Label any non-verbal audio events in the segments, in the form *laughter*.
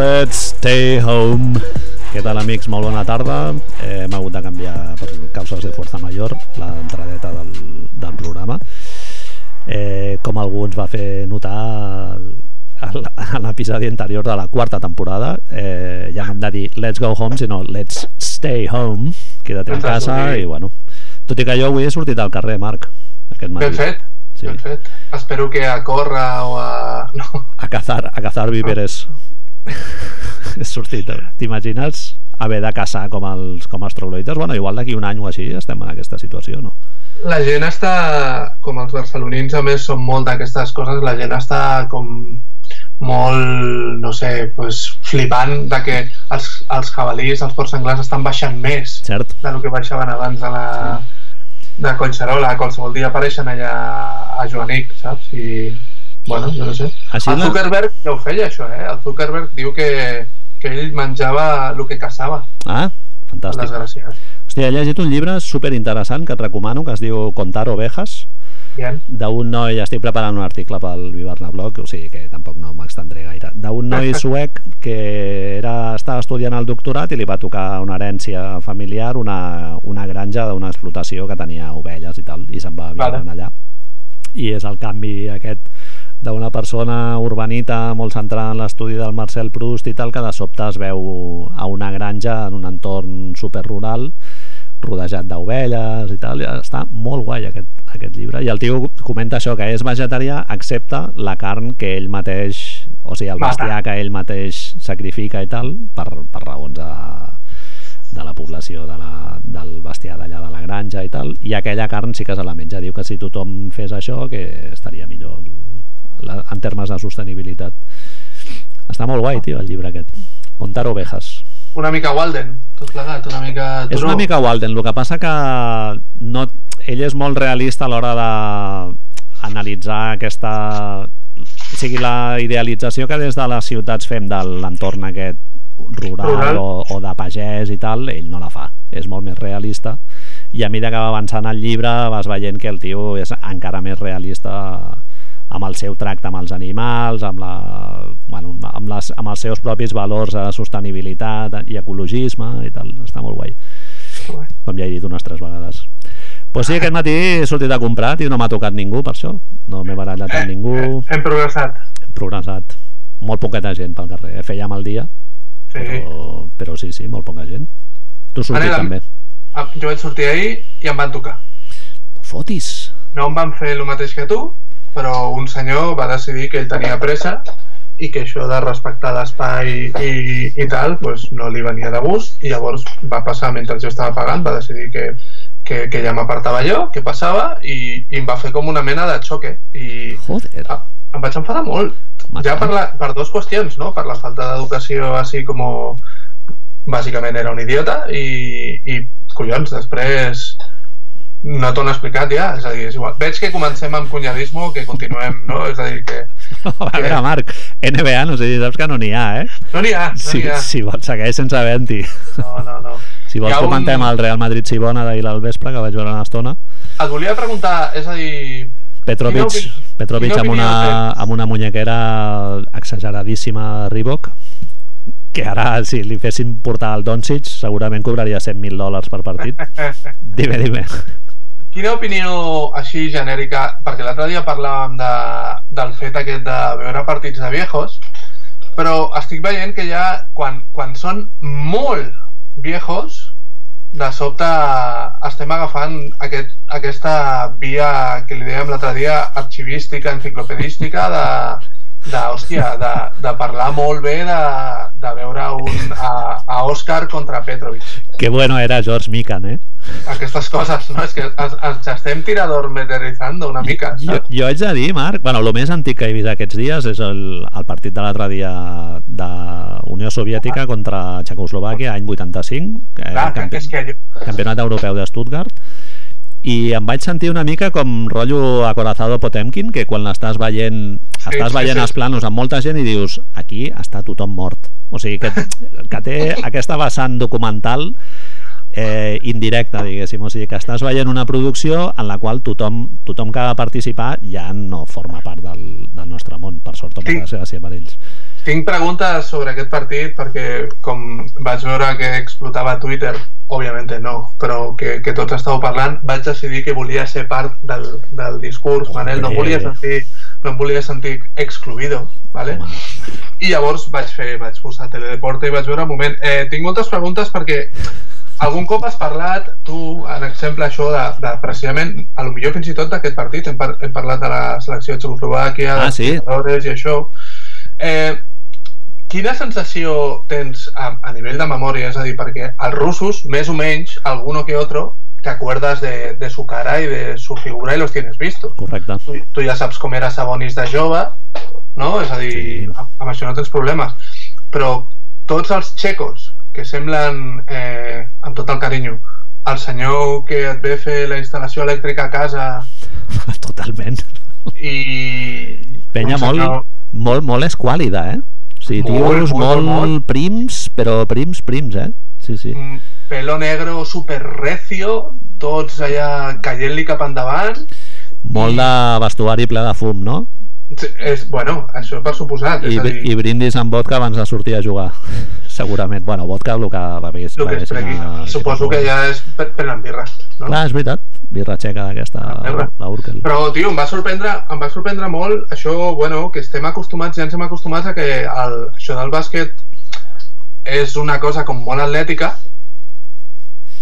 Let's stay home. Què tal, amics? Molt bona tarda. Eh, Hem hagut de canviar per causes de força major l'entradeta del, del programa. Eh, com algú ens va fer notar en l'episodi anterior de la quarta temporada, eh, ja no hem de dir let's go home, sinó let's stay home, queda't en casa i bueno. Tot i que jo avui he sortit al carrer, Marc, aquest matí. Ben fet, Sí. ben fet. Espero que a córrer o a... No. *laughs* A cazar, a cazar víveres. He *laughs* sortit, t'imagines haver de caçar com els, com els troglodites? Bueno, igual d'aquí un any o així estem en aquesta situació, no? La gent està, com els barcelonins a més són molt d'aquestes coses, la gent està com molt, no sé, pues, flipant de que els, els jabalís, els porcs senglars estan baixant més Cert? del que baixaven abans de la de Collserola, qualsevol dia apareixen allà a Joanic, saps? I, bueno, jo no sé. Així el Zuckerberg ja ho feia, això, eh? El Zuckerberg diu que, que ell menjava el que caçava, Ah, fantàstic. desgraciat. Hòstia, he llegit un llibre super interessant que et recomano, que es diu Contar ovejas, Bien. d'un noi, estic preparant un article pel Viverna Blog, o sigui que tampoc no m'extendré gaire, d'un noi *laughs* suec que era, estava estudiant el doctorat i li va tocar una herència familiar, una, una granja d'una explotació que tenia ovelles i tal, i se'n va viure Vale. allà. I és el canvi aquest d'una persona urbanita molt centrada en l'estudi del Marcel Proust i tal, que de sobte es veu a una granja en un entorn superrural rodejat d'ovelles i tal, està molt guai aquest, aquest llibre, i el tio comenta això, que és vegetarià excepte la carn que ell mateix, o sigui, el Mata. bestiar que ell mateix sacrifica i tal, per, per raons de, de la població de la, del bestiar d'allà de la granja i tal, i aquella carn sí que se la menja, diu que si tothom fes això que estaria millor la, en termes de sostenibilitat. Està molt guai, tio, el llibre aquest. Contar ovejas. Una mica Walden, tot plegat, una mica... És una Turó. mica Walden, el que passa que no, ell és molt realista a l'hora d'analitzar aquesta... O sigui, la idealització que des de les ciutats fem de l'entorn aquest rural, Rural. O, o de pagès i tal, ell no la fa. És molt més realista i a mesura que va avançant el llibre vas veient que el tio és encara més realista amb el seu tracte amb els animals, amb, la, bueno, amb, les, amb els seus propis valors de sostenibilitat i ecologisme i tal. Està molt guai com ja he dit unes tres vegades. Pues sí, aquest matí he sortit a comprar i no m'ha tocat ningú per això. No m'he barallat amb ningú, Hem progressat. hem progressat. Molt poqueta gent pel carrer. Eh? Fèiem el dia, Sí. però, però sí, sí, molt poca gent. Tu has sortit Manel, també. Jo vaig sortir ahir i em van tocar. No fotis. No em van fer el mateix que tu, però un senyor va decidir que ell tenia pressa i que això de respectar l'espai i, i tal pues, no li venia de gust i llavors va passar mentre jo estava pagant va decidir que, que, que ja m'apartava jo que passava i, i em va fer com una mena de xoque i Joder. ah, em vaig enfadar molt ja per, la, per dos qüestions no? per la falta d'educació així com bàsicament era un idiota i, i collons, després no t'ho han explicat ja, és a dir, és igual. Veig que comencem amb cunyadismo, que continuem, no? És a dir, que *laughs* A veure, Marc, NBA, no sé si saps que no n'hi ha, eh? no n'hi ha, no Si, n'hi ha. si vols, segueix sense havent-hi. No, no, no. Si vols ha un- comentem el Real Madrid-Sibona d'ahir al vespre, que vaig veure una estona. Et volia preguntar, és a dir... Petrovic, Quina opi- Petrovic quina amb, una, tens? amb una munyequera exageradíssima Reebok que ara si li fessin portar al Doncic segurament cobraria 100.000 dòlars per partit *laughs* dime, dime Quina opinió així genèrica, perquè l'altre dia parlàvem de, del fet aquest de veure partits de viejos, però estic veient que ja quan, quan són molt viejos, de sobte estem agafant aquest, aquesta via que li dèiem l'altre dia arxivística, enciclopedística de, de, hòstia, de, de parlar molt bé de, de veure un, a, a Òscar contra Petrovic que bueno era George Mikan eh? Aquestes coses, no? És que ens, ens estem tiradormeteritzant una mica, jo, saps? jo haig de dir Marc, bueno, el més antic que he vist aquests dies és el, el partit de l'altre dia de Unió Soviètica contra Txecoslovàquia any 85 eh, Clar, que, campi- que és que allò... Campionat Europeu de Stuttgart i em vaig sentir una mica com rotllo acorazado Potemkin, que quan l'estàs veient Sí, estàs sí, veient sí. els planos amb molta gent i dius aquí està tothom mort o sigui que, que té aquesta vessant documental eh, indirecta, diguéssim. O sigui, que estàs veient una producció en la qual tothom, tothom que ha de participar ja no forma part del, del nostre món, per sort o per desgràcia per ells. Tinc preguntes sobre aquest partit perquè com vaig veure que explotava Twitter, òbviament no, però que, que tots estàveu parlant, vaig decidir que volia ser part del, del discurs, Manel, no volia sentir, no em volia sentir excluïdo, ¿vale? I llavors vaig fer, vaig posar Teledeporte i vaig veure un moment. Eh, tinc moltes preguntes perquè algun cop has parlat, tu, en exemple, això de, de precisament, a lo millor fins i tot d'aquest partit, hem, par hem parlat de la selecció de Txecoslovàquia, ah, sí? i això. Eh, quina sensació tens a, a nivell de memòria? És a dir, perquè els russos, més o menys, alguno que otro, te acuerdas de, de su cara y de su figura y los tienes visto. Correcte. Tu, tu ja saps com era Sabonis de jove, no? És a dir, sí. amb, amb això no tens problemes. Però tots els txecos que semblen, eh, amb tot el carinyo, el senyor que et ve fer la instal·lació elèctrica a casa... *laughs* Totalment. I... Penya senyor... molt, molt, molt esquàlida, eh? O sigui, molt, tios molt, molt, molt prims, però prims, prims, eh? Sí, sí. Mm, pelo negro super recio, tots allà caient-li cap endavant. Molt de vestuari ple de fum, no? És, bueno, això per suposat. I, és a dir... I brindis amb vodka abans de sortir a jugar, *laughs* segurament. Bueno, vodka el que va bé. El que és una... Suposo que ja és per, per birra. No? Clar, és veritat. Birra txeca d'aquesta, la Urkel. Però, tio, em va, sorprendre, em va sorprendre molt això, bueno, que estem acostumats, ja ens hem acostumats a que el, això del bàsquet és una cosa com molt atlètica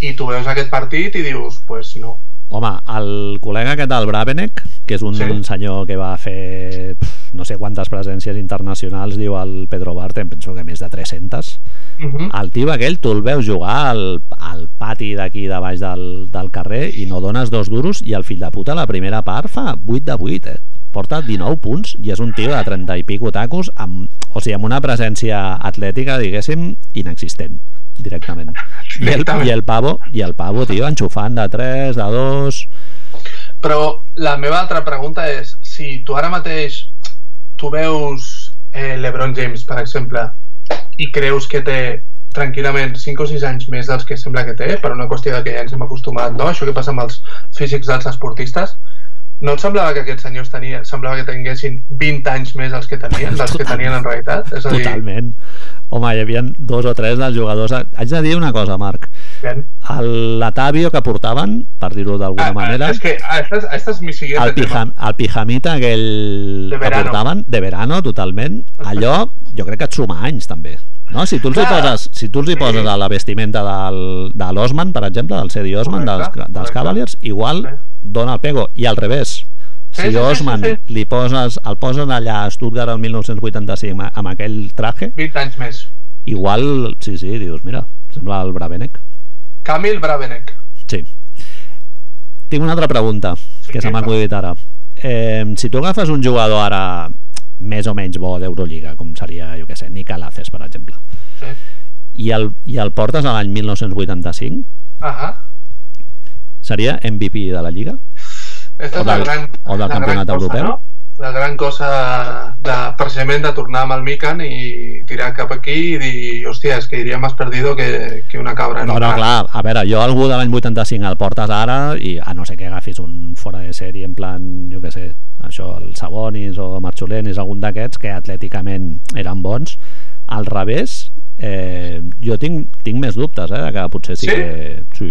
i tu veus aquest partit i dius, pues no, Home, el col·lega aquest del Bravenek, que és un sí. senyor que va fer pf, no sé quantes presències internacionals, diu el Pedro Barten, penso que més de 300. Uh -huh. El tio aquell, tu el veus jugar al, al pati d'aquí de baix del, del carrer i no dones dos duros i el fill de puta la primera part fa 8 de 8, eh? porta 19 punts i és un tio de 30 i pico tacos amb, o sigui, amb una presència atlètica, diguéssim, inexistent directament. I el, i el pavo, i el pavo, tio, enxufant de 3, de 2... Però la meva altra pregunta és, si tu ara mateix tu veus eh, l'Ebron James, per exemple, i creus que té tranquil·lament 5 o 6 anys més dels que sembla que té, per una qüestió de que ja ens hem acostumat, no? Això que passa amb els físics dels esportistes, no et semblava que aquests senyors tenien, semblava que tinguessin 20 anys més els que tenien, dels que tenien en realitat? És a dir... Totalment. Home, hi havia dos o tres dels jugadors... Haig de dir una cosa, Marc. L'Atavio que portaven, per dir-ho d'alguna ah, ah manera... És que esta, esta és mi siguiente el, pijam, el pijamita aquell que portaven, de verano, totalment, allò jo crec que et suma anys, també. No? Si tu els hi poses, si tu els hi poses a la vestimenta del, de l'Osman, per exemple, del Cedi Osman, dels, dels Cavaliers, igual dona el pego. I al revés, si Osman sí, sí. li poses, el posen allà a Stuttgart el 1985 amb aquell traje 20 anys més igual, sí, sí, dius, mira sembla el Bravenek Camil Bravenek sí tinc una altra pregunta sí, que se m'ha acudit ara eh, si tu agafes un jugador ara més o menys bo d'Eurolliga com seria, jo que sé, Nika Laces per exemple sí. i, el, i el portes a l'any 1985 uh -huh. seria MVP de la Lliga? Esta o, del, gran, o del campionat europeu? no? La gran cosa de, precisament de tornar amb el Mikan i tirar cap aquí i dir, hòstia, és que iria més perdido que, que una cabra. No, no, clar, a veure, jo algú de l'any 85 el portes ara i a no sé què agafis un fora de sèrie en plan, jo què sé, això, el Sabonis o Marcholenis, algun d'aquests que atlèticament eren bons, al revés, eh, jo tinc, tinc més dubtes, eh, de que potser sí, sí? que... Sí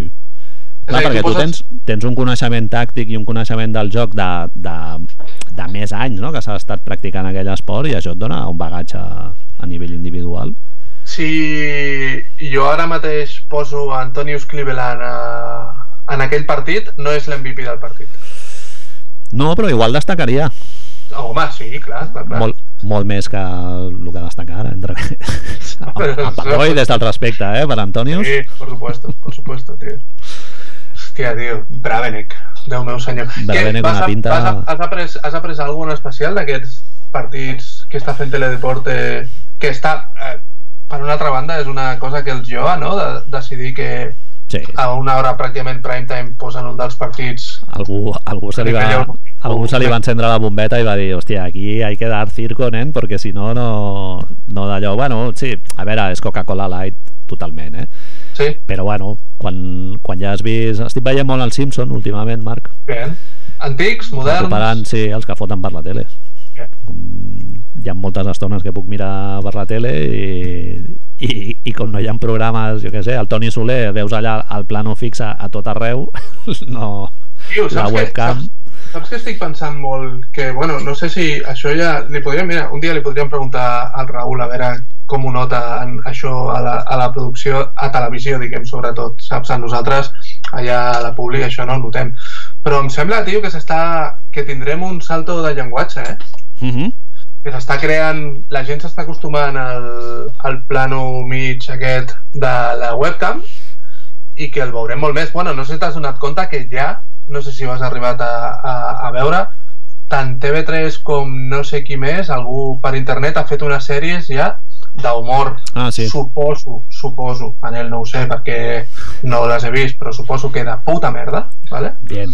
Clar, perquè tu tens, tens un coneixement tàctic i un coneixement del joc de, de, de més anys, no? que s'ha estat practicant aquell esport i això et dona un bagatge a nivell individual. Si jo ara mateix poso Antonius Cleveland a, en aquell partit, no és l'MVP del partit. No, però igual destacaria. Home, sí, clar, clar, clar. Molt, molt més que el que destaca ara entre... a, a, a, des del respecte, eh, per Antonius sí, por supuesto, por supuesto, tío Hòstia, tio, Bravenek, Déu meu senyor. Bravenek una pinta... Has, has, après, has après alguna especial d'aquests partits que està fent Teledeporte que està, eh, per una altra banda, és una cosa que els joa, no?, de decidir que sí. a una hora pràcticament prime time posen un dels partits... Algú, algú se li va... Algú se li va encendre la bombeta i va dir, hòstia, aquí hay que dar circo, nen, perquè si no, no, no d'allò... Bueno, sí, a veure, és Coca-Cola Light totalment, eh? Sí. Però bueno, quan, quan ja has vist... Estic veient molt el Simpson últimament, Marc. Bien. Antics, moderns... Recuperant, sí, els que foten per la tele. Bien. hi ha moltes estones que puc mirar per la tele i, i, i com no hi ha programes, jo què sé, el Toni Soler veus allà el plano fix a, a tot arreu, *laughs* no, Tio, la saps que, webcam... saps, saps que estic pensant molt? Que, bueno, no sé si això ja... Li podríem, mira, un dia li podríem preguntar al Raül a veure com ho nota en això a la, a la producció, a televisió, diguem, sobretot, saps? A nosaltres, allà a la públic, això no ho notem. Però em sembla, tio, que s'està... que tindrem un salto de llenguatge, eh? Uh -huh. que s'està creant, la gent s'està acostumant al, al plano mig aquest de la webcam i que el veurem molt més. Bueno, no sé si t'has donat compte que ja, no sé si ho has arribat a, a, a veure, tant TV3 com no sé qui més, algú per internet ha fet unes sèries ja d'humor. Ah, sí. Suposo, suposo, Manel, no ho sé perquè no les he vist, però suposo que de puta merda, ¿vale? Bien.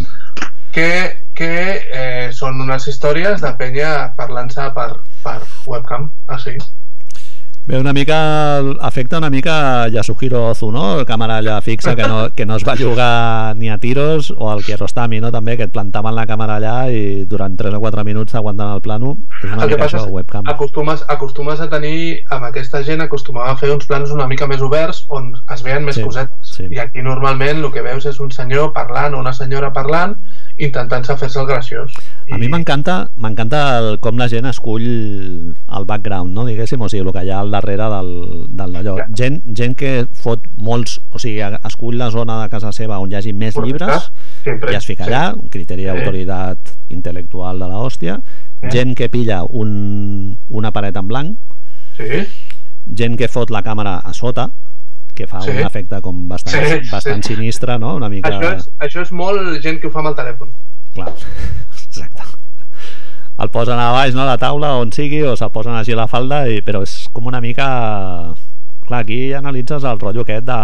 que, que eh, són unes històries de penya parlant-se per, per webcam, així. Bé, una mica afecta una mica Yasuhiro Ozu, no? El càmera allà fixa que no, que no es va jugar ni a tiros o al Kiarostami, no? També que et plantaven la càmera allà i durant 3 o 4 minuts aguantant el plano és una El que mica passa això, webcam. acostumes, acostumes a tenir, amb aquesta gent acostumava a fer uns planos una mica més oberts on es veien més Sí, cosetes. sí. I aquí normalment el que veus és un senyor parlant o una senyora parlant intentant-se fer-se el graciós. A mi m'encanta m'encanta com la gent escull el background, no? diguéssim, o sigui, el que hi ha al darrere del, del d'allò. Ja. Gent, gent que fot molts, o sigui, escull la zona de casa seva on hi hagi més llibres Sempre. i es fica allà, un criteri Sí. d'autoritat intel·lectual de la hòstia, Sí. gent que pilla un, una paret en blanc, Sí, gent que fot la càmera a sota, que fa Sí. un efecte com bastant, Sí, bastant sí. sinistre, no? Una mica... això, és, això és molt gent que ho fa amb el telèfon. Clar, exacte. El posen a baix, no, a la taula, on sigui, o se'l posen així a la falda, i, però és com una mica... Clar, aquí analitzes el rotllo aquest de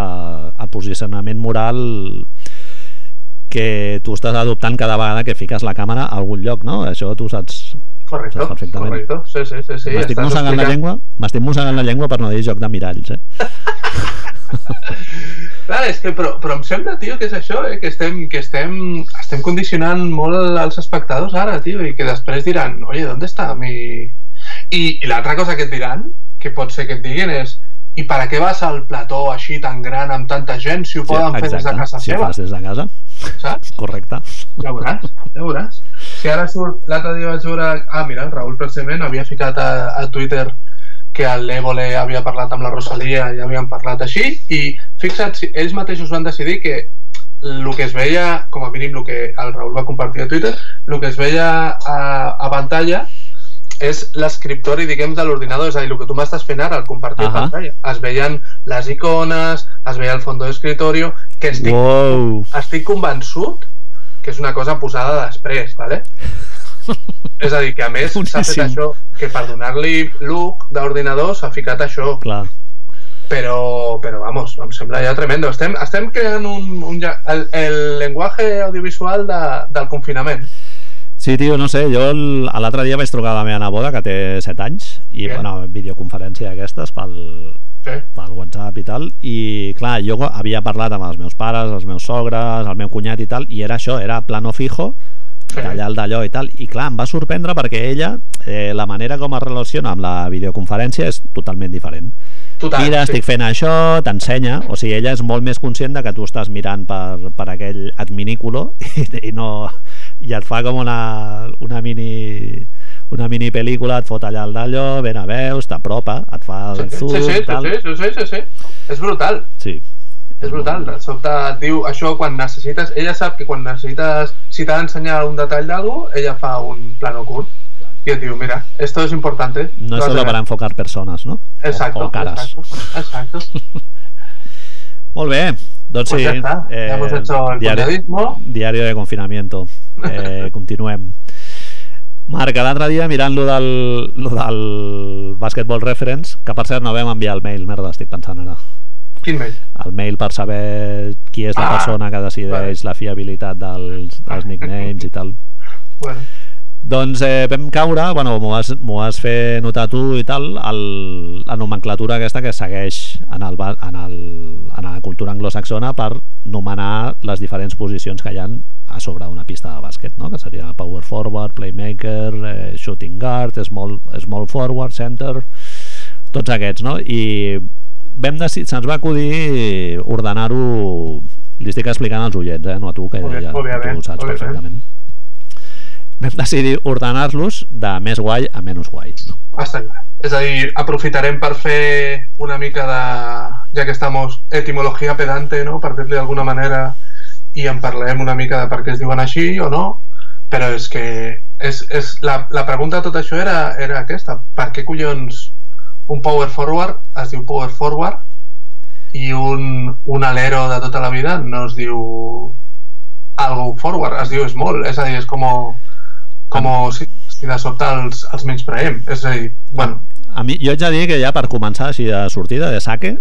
el posicionament moral que tu estàs adoptant cada vegada que fiques la càmera a algun lloc, no? Això tu saps... Correcte, Saps perfectament. correcte. Sí, sí, sí. sí M'estic mossegant la llengua, m'estic mossegant la llengua per no dir joc de miralls, eh? *laughs* *laughs* Clar, és que, però, però em sembla, tio, que és això, eh? que, estem, que estem, estem condicionant molt als espectadors ara, tio, i que després diran, oye, ¿dónde está mi...? I, i l'altra cosa que et diran, que pot ser que et diguin, és i per a què vas al plató així tan gran amb tanta gent si ho poden fer des de casa si seva? fas des de casa, Saps? correcte. Ja veuràs, ja veuràs. Si ara surt, l'altre dia vaig veure... Ah, mira, el Raül precisament havia ficat a, a Twitter que el Évole havia parlat amb la Rosalia i havien parlat així i fixa't, ells mateixos van decidir que el que es veia, com a mínim el que el Raül va compartir a Twitter, el que es veia a, a pantalla és l'escriptori, diguem, de l'ordinador, és a dir, el que tu m'estàs fent ara, el compartir Ahà. pantalla. Es veien les icones, es veia el fondo d'escritorio, que estic Wow! estic convençut que és una cosa posada després, ¿vale? És a dir, que a més s'ha fet això, que per donar-li look d'ordinador s'ha ficat això, Clar. però, però vamos, em sembla ja tremendo. Estem, estem creant un, un, el, el llenguatge audiovisual de, del confinament. Sí, tio, no sé, jo l'altre dia vaig trucar a la meva neboda, que té 7 anys, i Bien. bueno, videoconferència aquestes pel, Sí, pel WhatsApp i tal, i clar, jo havia parlat amb els meus pares, els meus sogres, el meu cunyat i tal, i era això, era plano fijo, Sí. d'allà al d'allò i tal, i clar, em va sorprendre perquè ella, eh, la manera com es relaciona amb la videoconferència és totalment diferent. total. Mira, sí. estic fent això, t'ensenya, o sigui, ella és molt més conscient de que tu estàs mirant per, per aquell adminículo i, *laughs* i no i et fa com una, una mini una mini pel·lícula, et fot allà al d'allò, ben a veus, t'apropa, et fa el sí, zoom, sí, sí, tal. sí, sí, sí, sí, sí. És brutal. Sí. És brutal, de sobte et diu això quan necessites, ella sap que quan necessites, si t'ha d'ensenyar un detall d'algú, ella fa un plano curt i et diu, mira, esto es importante. No es solo para enfocar personas, ¿no? Exacto, O, o caras. exacto, exacto. *laughs* Molt bé, doncs Pues sí. ya está, ya hemos hecho el diari-. Diario de confinamiento. Eh, *laughs* continuem. Marc, l'altre dia mirant lo del, lo del Basketball Reference, que per cert no vam enviar el mail, merda, estic pensant ara. Quin mail? El mail per saber qui és la Ah, persona que decideix vale. la fiabilitat dels, dels nicknames i tal. Bueno, Doncs eh, vam caure, bueno, m'ho has, has fet notar tu i tal, el, la nomenclatura aquesta que segueix en, el, en, el, en la cultura anglosaxona per nomenar les diferents posicions que hi ha a sobre d'una pista de bàsquet, no? que seria power forward, playmaker, eh, shooting guard, small, small forward, center, tots aquests, no? I vam decidir, se'ns va acudir ordenar-ho li estic explicant als oients, eh? no a tu, que ja tu ho saps perfectament vam decidir ordenar-los de més guai a menys guai. No? Està clar. És a dir, aprofitarem per fer una mica de, ja que estem etimologia pedante, no? per dir-li d'alguna manera, i en parlem una mica de per què es diuen així o no, però és que és, és, la, la pregunta de tot això era, era aquesta. Per què collons un power forward es diu power forward i un, un alero de tota la vida no es diu algo forward, es diu small, és a dir, és com com si, si de sobte els, els menyspreem. És a dir, bueno... A mi, jo haig de dir que ja per començar així de sortida de saque,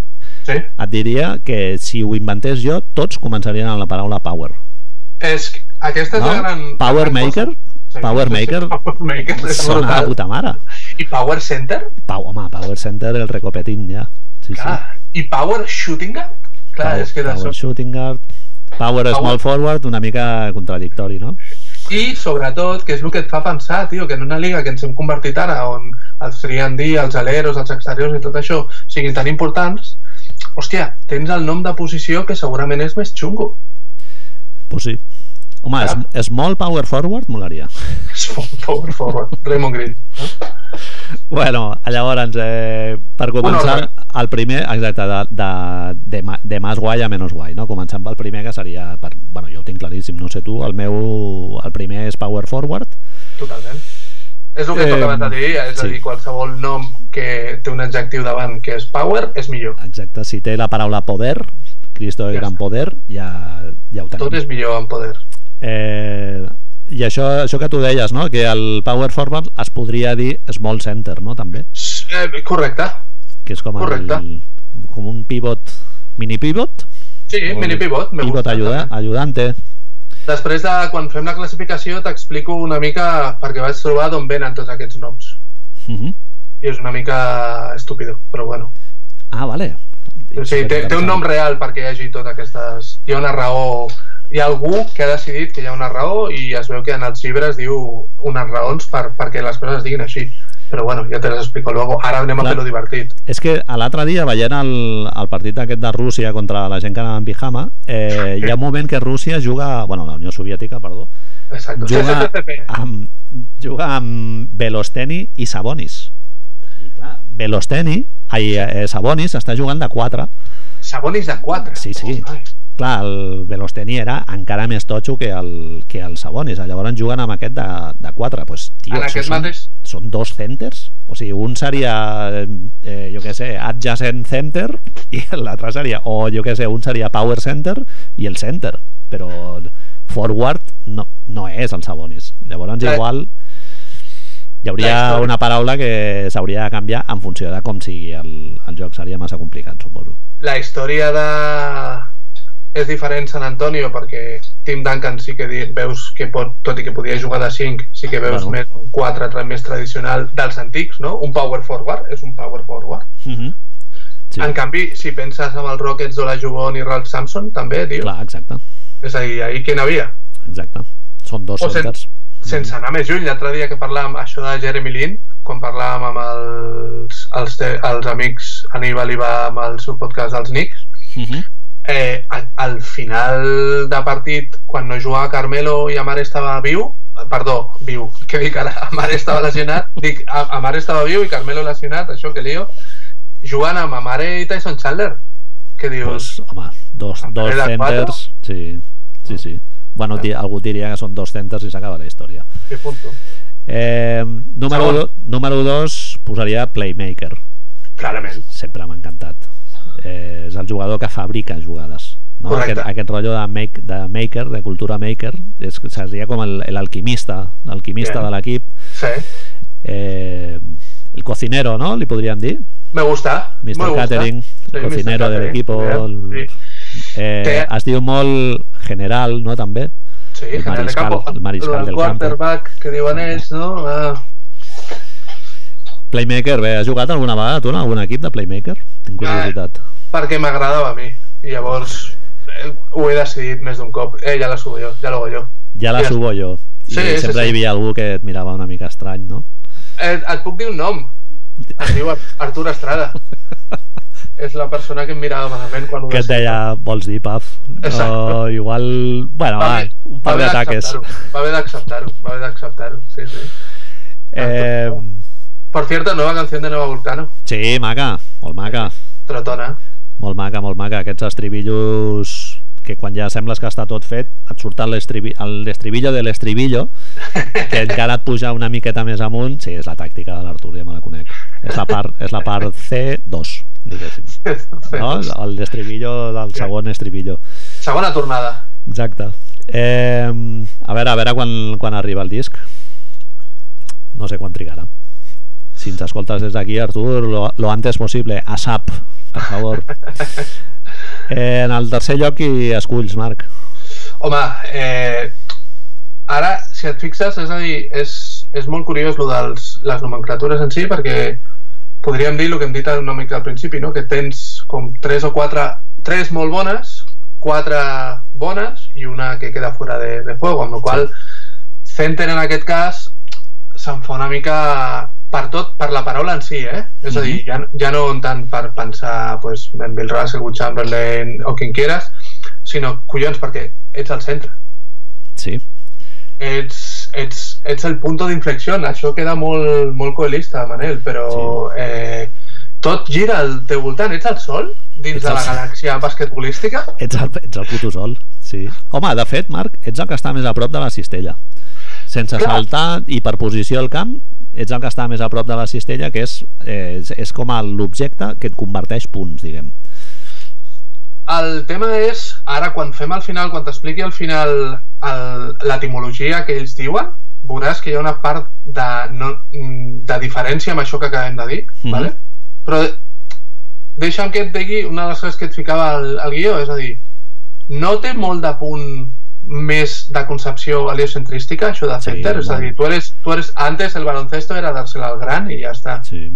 sí? et diria que si ho inventés jo, tots començarien amb la paraula power. És, aquesta és no? la gran... Power gran maker? Power maker, *laughs* power maker sona a puta mare. I Power Center? Pau, home, Power Center, el recopetín ja. Sí, Clar. sí. I Power Shooting Guard? Clar, power, és que power Shooting Guard, Power, power Small Forward, una mica contradictori, no? i sobretot, que és el que et fa pensar, tio, que en una liga que ens hem convertit ara on els 3D, els aleros, els exteriors i tot això siguin tan importants, hòstia, tens el nom de posició que segurament és més xungo. Pues sí. Home, ja. és, small power forward molaria. Small power forward, Raymond Green. No? Bueno, llavors, eh, per començar, el primer, exacte, de, de, de, de més guai a menys guai, no? Començant pel primer, que seria, per, bueno, jo ho tinc claríssim, no sé tu, el meu, el primer és power forward. Totalment. És el que eh, toca de dir, és sí. a dir, qualsevol nom que té un adjectiu davant que és power és millor. Exacte, si té la paraula poder, Cristo de ja gran està. poder, ja, ja ho tenim. Tot és millor en poder. Eh, I això, això que tu deies, no? que el power forward es podria dir small center, no? també? Eh, correcte. Que és com, correcte. el, com un pivot, mini pivot? Sí, mini pivot. Pivot gusta, ayuda, ayudante. Després de quan fem la classificació t'explico una mica perquè vaig trobar d'on venen tots aquests noms. Uh mhm. -huh. I és una mica estúpido, però bueno. Ah, vale. O sigui, té, té un nom real perquè hi hagi totes aquestes... Hi ha una raó hi ha algú que ha decidit que hi ha una raó i es veu que en els llibres diu unes raons per, perquè les coses es diguin així. Però bueno, ja te les explico luego. Ara anem Clar, a fer-ho divertit. És que l'altre dia veient el, el partit aquest de Rússia contra la gent que anava en pijama eh, hi ha un moment que Rússia juga bueno, la Unió Soviètica, perdó Exacte. juga *laughs* amb, juga amb Velosteni i Sabonis. I clar, Velosteni ai, eh, Sabonis està jugant de 4 Sabonis de 4? Sí, sí. Oh, clar, el Velosteni era encara més totxo que el, que el Sabonis. Llavors juguen amb aquest de, de 4 pues, tio, en aquest són, mateix... són dos centers. O sigui, un seria eh, jo què sé, adjacent center i *laughs* l'altre seria, o jo què sé un seria power center i el center. Però forward no, no és el Sabonis. Llavors eh. igual hi hauria una paraula que s'hauria de canviar en funció de com sigui el, el joc. Seria massa complicat suposo. La història de és diferent San Antonio perquè Tim Duncan sí que veus que pot, tot i que podia jugar de 5, sí que veus bueno. més un 4 més tradicional dels antics, no? Un power forward, és un power forward. Uh mhm. -huh. sí. En canvi, si penses amb els Rockets d'Ola Jubon i Ralph Sampson, també, tio. Clar, exacte. És a dir, ahir qui n'havia? Exacte. Són dos o centers. Sen, sense anar més lluny, l'altre dia que parlàvem això de Jeremy Lin, quan parlàvem amb els, els, els amics Aníbal i va amb el seu podcast dels Knicks, uh mhm. -huh eh, al final de partit, quan no jugava Carmelo i Amar estava viu, perdó, viu, què dic ara? *laughs* Amar estava lesionat, dic, Amar estava viu i Carmelo lesionat, això que lío, jugant amb Amare i Tyson Chandler. Què dius? Pues, home, dos, dos centers, sí, sí, sí. Bueno, di, algú diria que són dos centers i s'acaba la història. Que punto. Eh, número, do, número dos posaria Playmaker. Clarament. Sempre m'ha encantat eh, és el jugador que fabrica jugades no? aquest, aquest rotllo de, make, de maker, de cultura maker és, seria com l'alquimista l'alquimista de l'equip sí. eh, el cocinero, no? Li podríem dir me gusta Mr. me Catering, gusta. el sí, cocinero de l'equip sí. eh, es diu molt general, no? també sí, el mariscal, el mariscal del quarterback campo. que diuen ells no? Ah. Playmaker, bé, has jugat alguna vegada tu en algun equip de Playmaker? Tinc curiositat. Eh, perquè m'agradava a mi. I llavors eh, ho he decidit més d'un cop. Eh, ja la subo jo, ja l'hago jo. ja la Ja. subo jo. I Sí, sí, sempre sí. hi havia algú que et mirava una mica estrany, no? Eh, et puc dir un nom. Es diu Ar- Artur Estrada. *laughs* és la persona que em mirava malament quan ho Que et deia, vols dir, Paf? No, igual... Bueno, va, bé- un par d'ataques. Va haver d'acceptar-ho, va haver d'acceptar-ho, sí, sí. Eh, Por cierto, nueva canción de Nueva Vulcano, sí, maca, molt maca. Trotona. Molt maca, molt maca. Aquests estribillos que quan ja sembles que està tot fet, et surt l'estribillo de l'estribillo, *laughs* que encara et puja una miqueta més amunt. Sí, és la tàctica de l'Artur, ja me la conec. És la part, és la part C2, diguéssim. *laughs* No? L'estribillo del segon estribillo. Segona tornada. Exacte. Eh, a veure, a veure quan, quan arriba el disc. No sé quan trigarà. Si ens escoltes des d'aquí, Artur, lo, lo antes possible. ASAP, per favor. *laughs* Eh, en el tercer lloc hi esculls, Marc. Home, eh, ara, si et fixes, és a dir, és, és molt curiós lo de les nomenclatures en si, perquè podríem dir el que hem dit una mica al principi, no? que tens com tres o quatre, tres molt bones, quatre bones i una que queda fora de, de juego, amb la qual Center en aquest cas se'n fa una mica per tot, per la paraula en si, eh? És a dir, ja, ja no tant per pensar pues, en Bill Russell, Will Chamberlain o quien quieras, sinó, collons, perquè ets al centre. Sí. Ets, ets, ets el punt d'inflexió. Això queda molt, molt coelista, Manel, però Sí. eh, tot gira al teu voltant. Ets el sol dins Ets de el la sol. galàxia basquetbolística? Ets el, ets el puto sol, sí. Home, de fet, Marc, ets el que està més a prop de la cistella. Sense Clar. saltar i per posició al camp, ets el que està més a prop de la cistella, que és, eh, és, és com l'objecte que et converteix punts, diguem. El tema és, ara quan fem al final, quan t'expliqui al final el- l'etimologia que ells diuen, veuràs que hi ha una part de, no, de diferència amb això que acabem de dir, Mhm. vale? però deixa'm que et digui una de les coses que et ficava al, al guió, és a dir, no té molt de punt més de concepció heliocentrística, això de Sí, center, és a dir, tu eres, tu eres, antes el baloncesto era dársela al gran i ja està. Sí.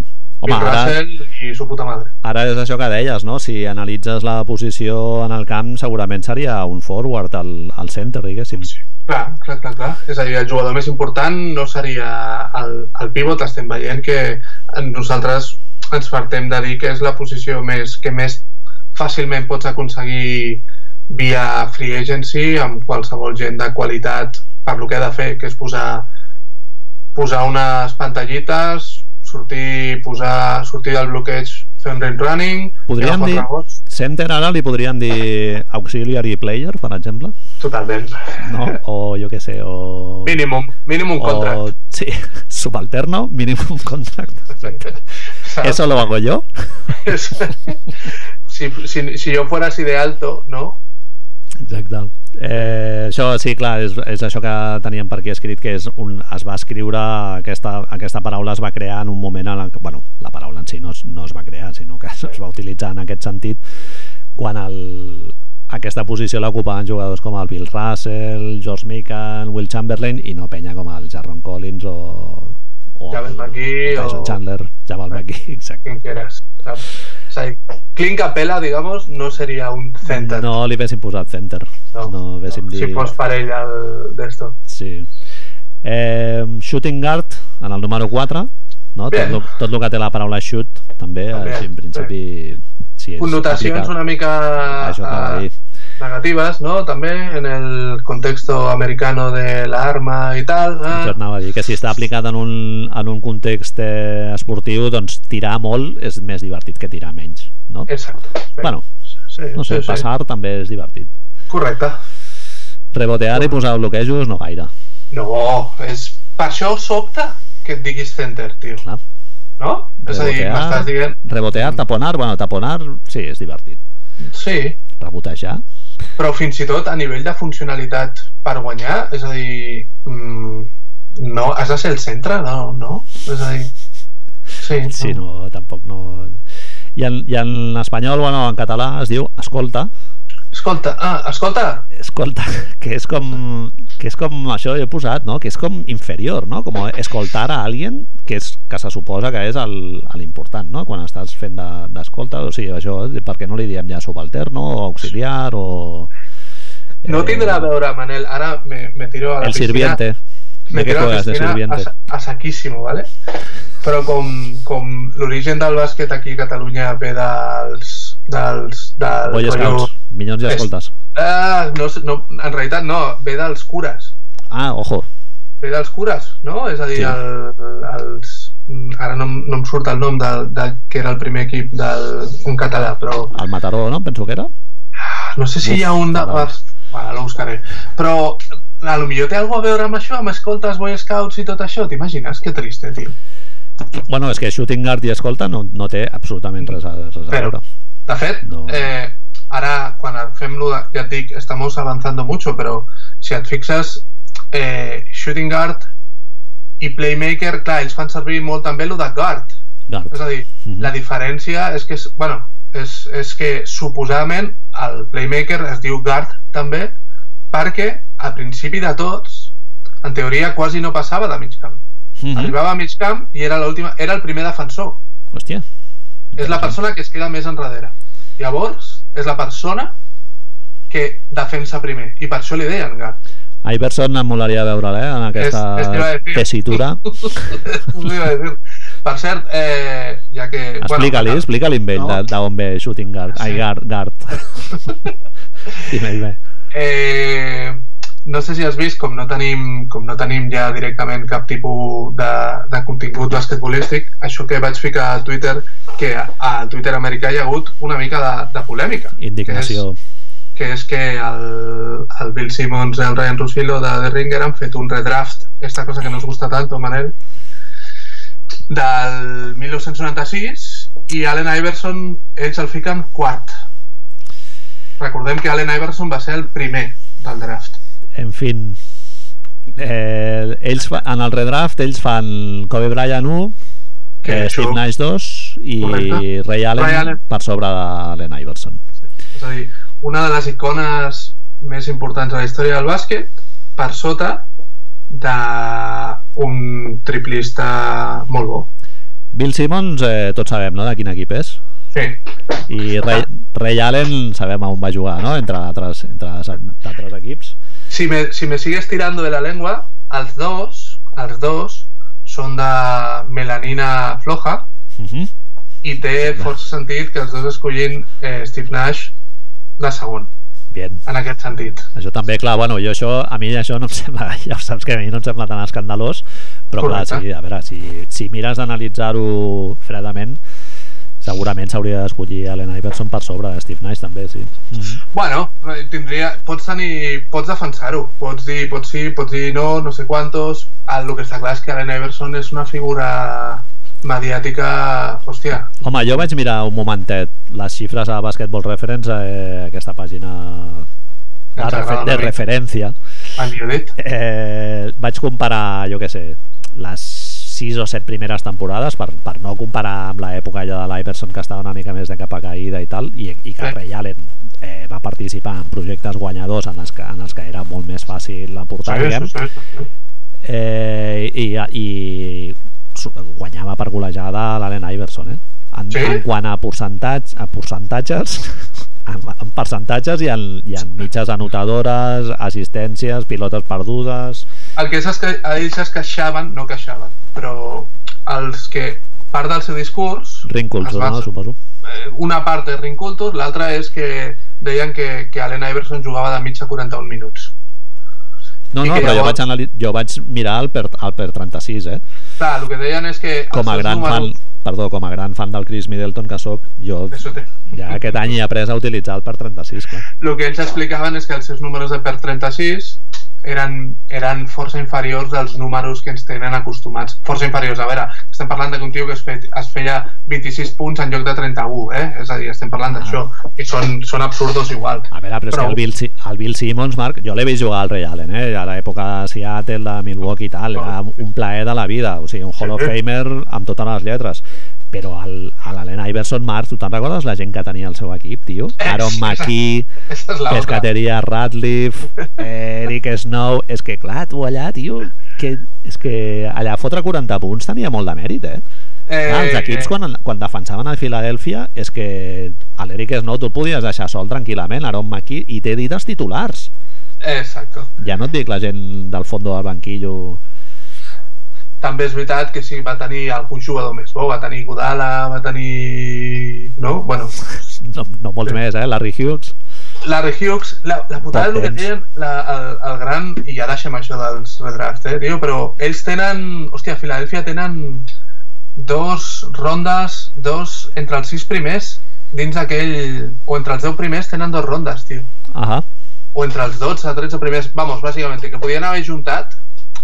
Home, Bill ara, Russell i su puta madre. ara és això que deies, no? Si analitzes la posició en el camp, segurament seria un forward al, al center, diguéssim. Clar, clar, clar, clar. És a dir, el jugador més important no seria el, el pivot, estem veient que nosaltres ens partem de dir que és la posició més que més fàcilment pots aconseguir via free agency amb qualsevol gent de qualitat per lo que ha de fer, que és posar posar unes pantallites, sortir, posar, sortir del bloqueig, fer un ring running, Podríem dir- rebots. Center ara li podríem dir auxiliary player, per exemple, Totalment. no? O jo què sé, o... Mínim, mínim contract. o, sí, *laughs* subalterno, minimum *laughs* contract. Exacte. Eso lo hago yo. *laughs* si, si, si yo fuera así de alto, ¿no? Exacte. Eh, això, sí, clar, és, és això que teníem per aquí escrit, que és un, es va escriure, aquesta, aquesta paraula es va crear en un moment en el que, bueno, la paraula en si no es, no es va crear, sinó que es va utilitzar en aquest sentit quan el, aquesta posició l'ocupaven jugadors com el Bill Russell, George Mikan, Will Chamberlain i no penya com el Jarron Collins o, o Javel McGee Tyson o- Chandler, Jamal McGee, *laughs* exacte. Quien quieras. ¿sabes? O sea, Clint Capella, digamos, no sería un center. No li haguéssim posat center, no, no haguéssim Si dit... fos parell del- d'esto. Sí. Eh, shooting guard, en el número 4, no? tot, Bien. lo, tot el que té la paraula shoot, també, També, així, en principi... Sí, és Connotacions una mica Això a eh, dir. negativas, ¿no? También en el contexto americano de la arma y tal. Això Ah, et anava a dir, que si està aplicat en un, en un context eh, esportiu, doncs tirar molt és més divertit que tirar menys, no? exacto. Sí. Bueno, sí, no sé, sí, sí. passar també és divertit. Correcte. Rebotear i posar bloquejos no gaire, No, és... per això sobta que et diguis center, tio. clar. No? És a dir, Rebotear, m'estàs dient... rebotear, taponar, bueno, taponar sí, és divertit. Sí, Rebotejar, però fins i tot a nivell de funcionalitat per guanyar, és a dir... Mm, no, has de ser el centre, no? no? És a dir... Sí, Sí, no, tampoc no... I en, I en espanyol, bueno, en català es diu escolta, Escolta, ah, escolta, escolta, que és com que és com això he posat, no? Que és com inferior, no? Com escoltar a alguien que és que se suposa que és l'important, no? Quan estàs fent de- d'escolta, o sigui, això, per què no li diem ja subalterno o auxiliar o... No Eh, tindrà a veure, Manel, ara me, me tiro a la El piscina. sirviente. Me ¿De tiro a la de piscina sirviente? a, a saquíssimo, ¿vale? Però com, com l'origen del bàsquet aquí a Catalunya ve dels... dels del Boy Scouts, minyons i escoltes. Ah, no, no, en realitat no, ve dels cures. Ah, ojo. Ve dels cures, no? És a dir, Sí. el, els... Ara no, no em surt el nom del, de, que era el primer equip del, en català, però El Mataró, no? Penso que era. no sé si Uf, hi ha un de... carai. Bueno, lo buscaré. Però a lo millor té alguna a veure amb això, amb escoltes, Boy Scouts i tot això. T'imagines? Que triste, tio. Bueno, és que shooting guard i escolta no, no té absolutament res a, res a Però- veure. De fet, No. eh, ara, quan fem-lo, ja et dic, estamos avanzando mucho, però si et fixes, eh, shooting guard i playmaker, clar, ells fan servir molt també lo de guard. Guard. És a dir, Mhm. la diferència és que, és- bueno, és, és que suposadament el playmaker es diu guard també perquè al principi de tots, en teoria quasi no passava de mig camp. Mhm. Arribava a mig camp i era l'última, era el primer defensor. Hòstia. És la persona que es queda més enrere. Llavors, és la persona que defensa primer. I per això li deien guard. Iverson em molaria veure'l, eh, en aquesta *laughs* a decir. tessitura. A. Per cert, eh, ja que... Explica-li, bueno, explica-li amb ell No. d'on ve shooting guard. Sí. Ai, guard, guard. Dime, dime. Eh, no sé si has vist, com no tenim, com no tenim ja directament cap tipus de, de contingut basquetbolístic, això que vaig ficar a Twitter, que al Twitter americà hi ha hagut una mica de, de polèmica. Indignació. Que és, que és que el, el Bill Simmons i el Ryan Russillo de The Ringer han fet un redraft, esta cosa que nos gusta tanto, Manel, del 1996 i Allen Iverson ells el fiquen quart. Recordem que Allen Iverson va ser el primer del draft. En fin, eh, ells fa, en el redraft ells fan Kobe Bryant 1, Que eh, Steve Nash 2 i Correcte. Ray Allen, Ray Allen. per sobre d'Allen Iverson. És a dir, una de les icones més importants de la història del bàsquet per sota d'un triplista molt bo. Bill Simmons, eh, tots sabem no, de quin equip és. Sí, I Ray, Ray Allen sabem on va jugar, no? entre altres, entre altres equips. Si me, si me sigues tirando de la lengua, els dos, els dos són de melanina floja Uh -huh. i té força sentit que els dos escollin eh, Steve Nash de segon, Bien. en aquest sentit. Això també, clar, bueno, jo això, a mi això no em sembla, *laughs* ja ho saps que a mi no em sembla tan escandalós, però clar, Correcte. sí, a veure, si, si mires d'analitzar-ho fredament, segurament s'hauria d'escollir Allen Iverson per sobre de Steve Nash també, sí. Mm -hmm. Bueno, eh, tindria, pots tenir, pots defensar-ho, pots dir, pots sí, pots dir no, no sé quantos. El, que està clar és que Allen Iverson és una figura mediàtica, hòstia, Home, jo vaig mirar un momentet les xifres a Basketball Reference, eh, aquesta pàgina de, refer de referència, eh, vaig comparar, jo què sé, les 6 o 7 primeres temporades per, per no comparar amb l'època allò de l'Iverson que estava una mica més de capa caïda i tal i, i que Sí. Ray Allen eh, va participar en projectes guanyadors en els que, en els que era molt més fàcil aportar diguem, sí, sí, sí. eh, i, i guanyava per golejada l'Allen Iverson eh? en, Sí? en quant a percentatges a percentatges en, en percentatges i en, i en mitges anotadores assistències, pilotes perdudes El que és, és que ells es queixaven, no queixaven, però els que part del seu discurs culture, no? suposo eh, una part és ring culture, l'altra és que deien que, que Allen Iverson jugava de mig a 41 minuts. No, I no, però jo, llavors- vaig anali- jo vaig mirar el per, el per 36, eh? Clar, el que deien és que... Com a gran fan, números- perdó, com a gran fan del Chris Middleton que sóc, jo ja aquest any he après a utilitzar el per 36, clar. El que ells explicaven és que els seus números de per 36 eren, eren força inferiors als números que ens tenen acostumats. Força inferiors. A veure, estem parlant d'un tio que es, fe, es feia 26 punts en lloc de 31, eh? És a dir, estem parlant d'això. I són, són absurdos igual. A veure, però, però... és que el Bill, el Bill Simmons, Marc, jo l'he vist jugar al Ray Allen, eh? a l'època de Seattle, de Milwaukee i tal, era un plaer de la vida, o sigui, un Hall of. Famer amb totes les lletres. Però el, a l'Allen Iverson, Marc, tu te'n recordes la gent que tenia el seu equip, tio? Aaron McKee, *laughs* és. Pescateria Radcliffe, eh, Eric Snow... És que, clar, tu allà, tio, que, és que allà fotre 40 punts tenia molt de mèrit, eh? Eh, Clar, els equips quan, quan defensaven a Filadèlfia és que a l'Eric Snow tu podies deixar sol tranquil·lament, Aaron McKee, i t'he dit els titulars. Exacto. Ja no et dic la gent del fondo del banquillo... També és veritat que sí, va tenir algun jugador més bo, va tenir Godala, va tenir... No? Bueno, No, no molts Sí. més, eh? Larry Hughes. Larry Hughes, la, la putada Top és el que tens. deien la, el, el gran, i ja deixem això dels redrafts, eh, tio, però ells tenen, hòstia, a Filadèlfia tenen dos rondes, dos, entre els sis primers, dins aquell, o entre els deu primers tenen dos rondes, tio. Ahà. O entre els 12, 13 primers, vamos, bàsicament, que podien haver juntat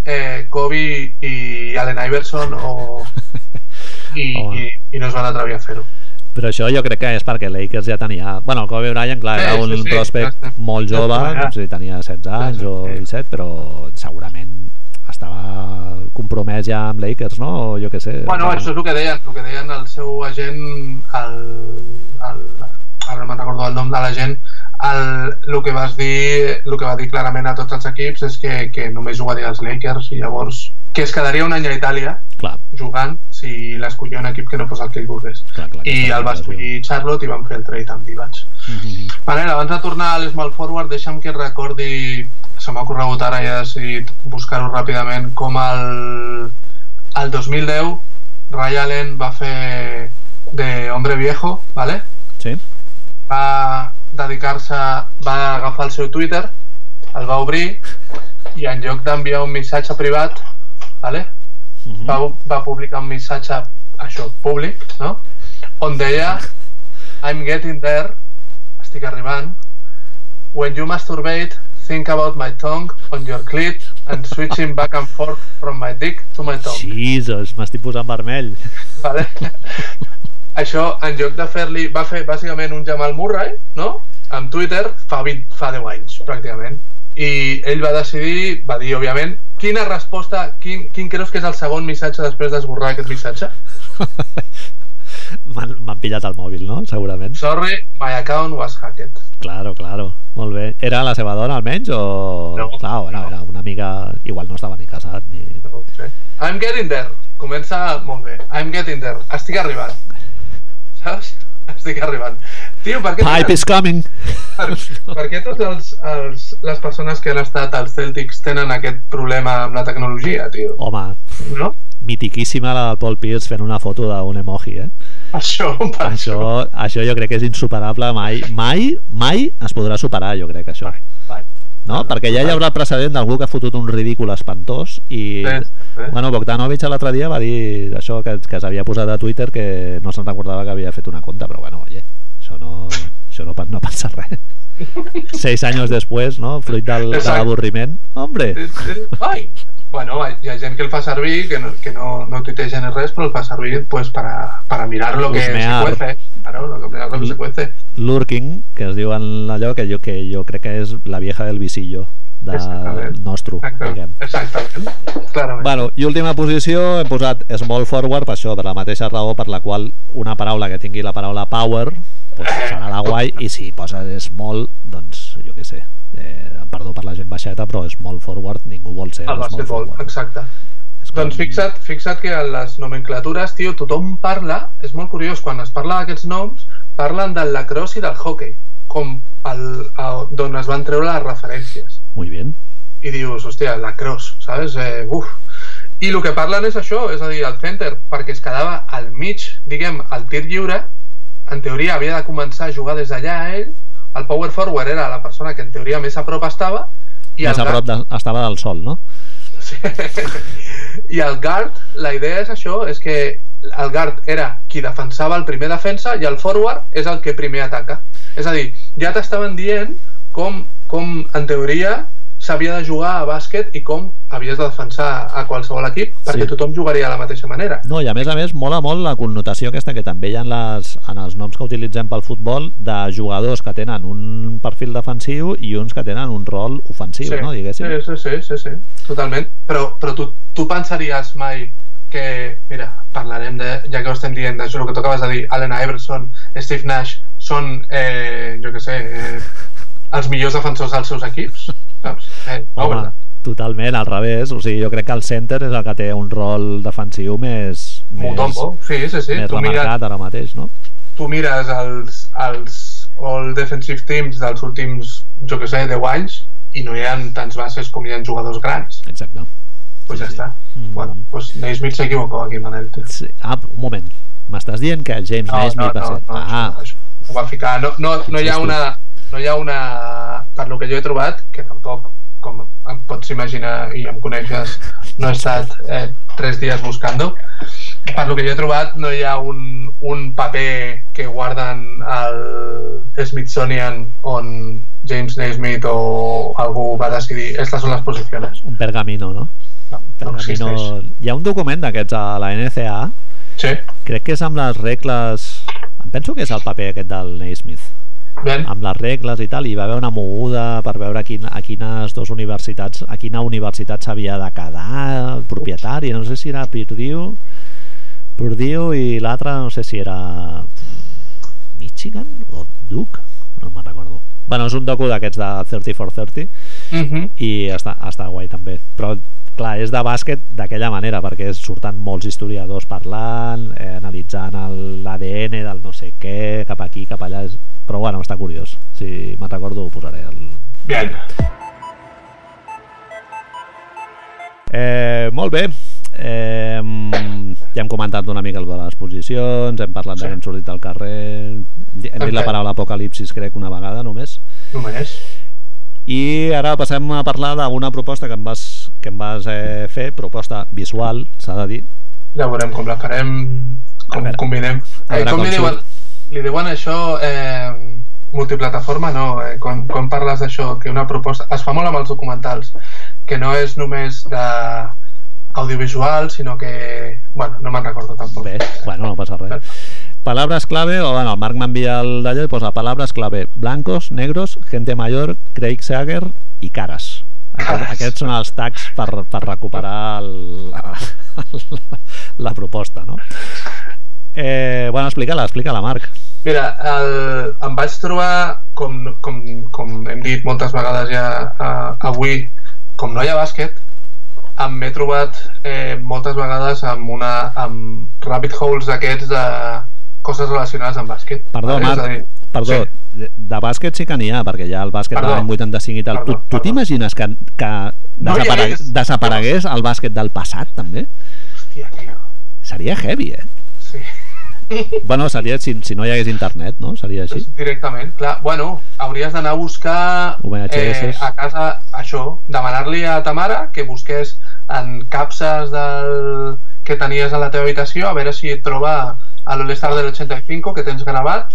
eh, Kobe i Allen Iverson o, i, *laughs* Home. i, i no es van atrevir a fer-ho. Però això jo crec que és perquè Lakers ja tenia... Bueno, el Kobe Bryant, clar, Sí, era un sí, sí, prospect exacte. molt jove, no sé si tenia 16 anys Sí, sí, o sí. 17, però segurament estava compromès ja amb Lakers, no? O jo què sé. Bueno, això és el que deien, el que deien el seu agent, el, el, ara no me'n recordo el nom de l'agent, el, el que vas dir, el que va dir clarament a tots els equips és que, que només jugaria als Lakers i llavors que es quedaria un any a Itàlia Clar, jugant si l'escollia un equip que no fos el que ell volgués. clar, clar. I el va escollir Charlotte i van fer el trade amb Divac. Mhm. Manel, abans de tornar a l'Small Forward, deixa'm que recordi, se m'ha corregut ara i he decidit buscar-ho ràpidament, com el, el 2010 Ray Allen va fer de hombre viejo, ¿vale? Sí? va dedicar-se, va agafar el seu Twitter, el va obrir i en lloc d'enviar un missatge privat, ¿vale? Mhm. va, va publicar un missatge, això, públic, no? On deia I'm getting there, estic arribant. When you masturbate, think about my tongue on your clit and switching back and forth from my dick to my tongue. Jesus, m'estic posant vermell. Vale? Això, en lloc de fer-li... Va fer bàsicament un Jamal Murray, no? Amb Twitter fa, 20, fa 10 anys, pràcticament. I ell va decidir, va dir, òbviament, quina resposta, quin, quin creus que és el segon missatge després d'esborrar aquest missatge? *laughs* M'han pillat el mòbil, no? Segurament. Sorry, my account was hacked. Claro, claro. Molt bé. Era la seva dona, almenys, o...? No. Clar, bueno, era una amiga... Igual no estava ni casat, ni... No sé. I'm getting there. Comença molt bé. I'm getting there. Estic arribant. Saps? *laughs* Estic arribant. Tio, per què... Pipe is coming! Per, per què tots els, els, les persones que han estat als Celtics tenen aquest problema amb la tecnologia, tio? Home, No? mitiquíssima la del Paul Pierce fent una foto d'un emoji, eh? Això, *laughs* per Això, això jo crec que és insuperable mai, mai, mai es podrà superar, jo crec, això. Vai. No? Perquè ja hi haurà precedent d'algú que ha fotut un ridícul espantós i... Sí, sí. Bueno, Bogdanovic l'altre dia va dir això que, que s'havia posat a Twitter que no se'n recordava que havia fet una compta, però bueno, oye, això no, això no, no passa res. *laughs* Seis anys després, no? Fruit del, de l'avorriment. Hombre. Ai! Bueno, hi ha gent que el fa servir, que no, que no, no tuiteja ni res, però el fa servir pues, para, para mirar lo que se Husmear. cuece. Claro, lo que, mirar lo que se cuece. Lurking, que es diu en allò que jo, que jo crec que és la vieja del visillo de Exactament. nostre, diguem. Exactament. Exactament. Clarament. Bueno, i última posició hem posat small forward per això, per la mateixa raó per la qual una paraula que tingui la paraula power pues, serà la guai i si poses small, doncs jo què sé eh, perdó per la gent baixeta però small forward ningú vol ser el forward. exacte. És com- Doncs fixa't, fixa't que a les nomenclatures, tio, tothom parla, és molt curiós, quan es parla d'aquests noms, parlen del lacrosse i del hockey, com el, el, d'on es van treure les referències. Muy bien. I dius, hòstia, lacrosse, saps? Eh, uf. I el que parlen és això, és a dir, el center, perquè es quedava al mig, diguem, al tir lliure, en teoria havia de començar a jugar des d'allà ell, el power forward era la persona que en teoria més a prop estava, i Més a prop de, estava del sol, no? Sí. *laughs* I el guard, la idea és això, és que el guard era qui defensava el primer defensa i el forward és el que primer ataca. És a dir, ja t'estaven dient com, com en teoria s'havia de jugar a bàsquet i com havies de defensar a qualsevol equip perquè Sí. tothom jugaria de la mateixa manera. No, i a més a més mola molt la connotació aquesta que també hi ha en, les, en els noms que utilitzem pel futbol de jugadors que tenen un perfil defensiu i uns que tenen un rol ofensiu, no? Diguéssim. sí, sí, sí, sí, sí, totalment. Però, però tu, tu pensaries mai que, mira, parlarem de, ja que ho estem dient, d'això que tu acabes de dir, Allen Iverson, Steve Nash, són, eh, jo què sé, eh, els millors defensors dels seus equips, saps? Eh, no, Home, totalment al revés. O sigui, jo crec que el center és el que té un rol defensiu més, Mutombo, sí, sí, sí. més Tu remarcat ara mateix, no? tu mires els, els All Defensive Teams dels últims, jo que sé, 10 anys i no hi ha tants bases com hi ha jugadors grans. Exacte. Pues Sí, ja sí. està. Mm. Bueno, pues Naismith s'equivocó aquí, Manel. Sí. Ah, un moment. M'estàs dient que James No, no, Naismith va no, ser... no, ah, això, això ho va ficar. No, no, no hi ha una... No hi ha una... Per lo que jo he trobat, que tampoc, com em pots imaginar i em coneixes, no he estat eh, tres dies buscant per lo que jo he trobat, no hi ha un, un paper que guarden al Smithsonian on James Naismith o algú va decidir estas són les posicions. un pergamino, no? No, no. Pergamino... Hi ha un document d'aquests a la NCA, Sí, crec que és amb les regles... Em penso que és el paper aquest del Naismith. Ben, amb les regles i tal, i va haver una moguda per veure quin, a quines dues universitats, a quina universitat s'havia de quedar el propietari, no sé si era Purdue, Purdue i l'altre no sé si era Michigan o Duke, no me'n recordo. Bueno, és un docu d'aquests de 30 for 30 mhm, i està, està guai també, però clar, és de bàsquet d'aquella manera perquè surten molts historiadors parlant eh, analitzant l'ADN del no sé què, cap aquí, cap allà. És... però bueno, està curiós si me'n recordo ho posaré el... bien. eh, molt bé eh, ja hem comentat una mica el de les posicions hem parlat Sí. de que hem sortit al carrer hem dit dit la paraula apocalipsis crec una vegada només Només. I ara passem a parlar d'una proposta que em vas, que em vas eh, fer, proposta visual, s'ha de dir. Ja veurem com la farem, com veure. combinem. A Eh, veure com com li diuen, això eh, multiplataforma, no? Eh, quan, quan parles d'això, que una proposta... Es fa molt amb els documentals, que no és només de audiovisual, sinó que... Bueno, no me'n recordo tampoc. Bé, bueno, no passa res. Palabras clave, o bueno, el Marc m'envia el d'allò i posa palabras clave, blancos, negros, gente mayor, Craig Sager i cares. Aquest, Cares. aquests són els tags per, per recuperar el, *laughs* la, la proposta, no? Eh, bueno, explica-la, explica-la, Marc. Mira, el, em vaig trobar, com, com, com hem dit moltes vegades ja eh, avui, com no hi ha bàsquet, em m'he trobat eh, moltes vegades amb, una, amb rabbit holes d'aquests de coses relacionades amb bàsquet. Perdó, Marc, dir, perdó, sí. de, bàsquet sí que n'hi ha, perquè ha el bàsquet Perdó. de l'any 85 i tal. Perdó, tu t'imagines que, que No desaparegués el bàsquet del passat, també? Hòstia, tio. Seria heavy, eh? Sí. Bueno, seria si, si no hi hagués internet, no? Seria així. Directament, clar. Bueno, hauries d'anar a buscar VHS. a casa això, demanar-li a ta mare que busqués en capses del... que tenies a la teva habitació a veure si et troba a l'All-Star del 85 que tens gravat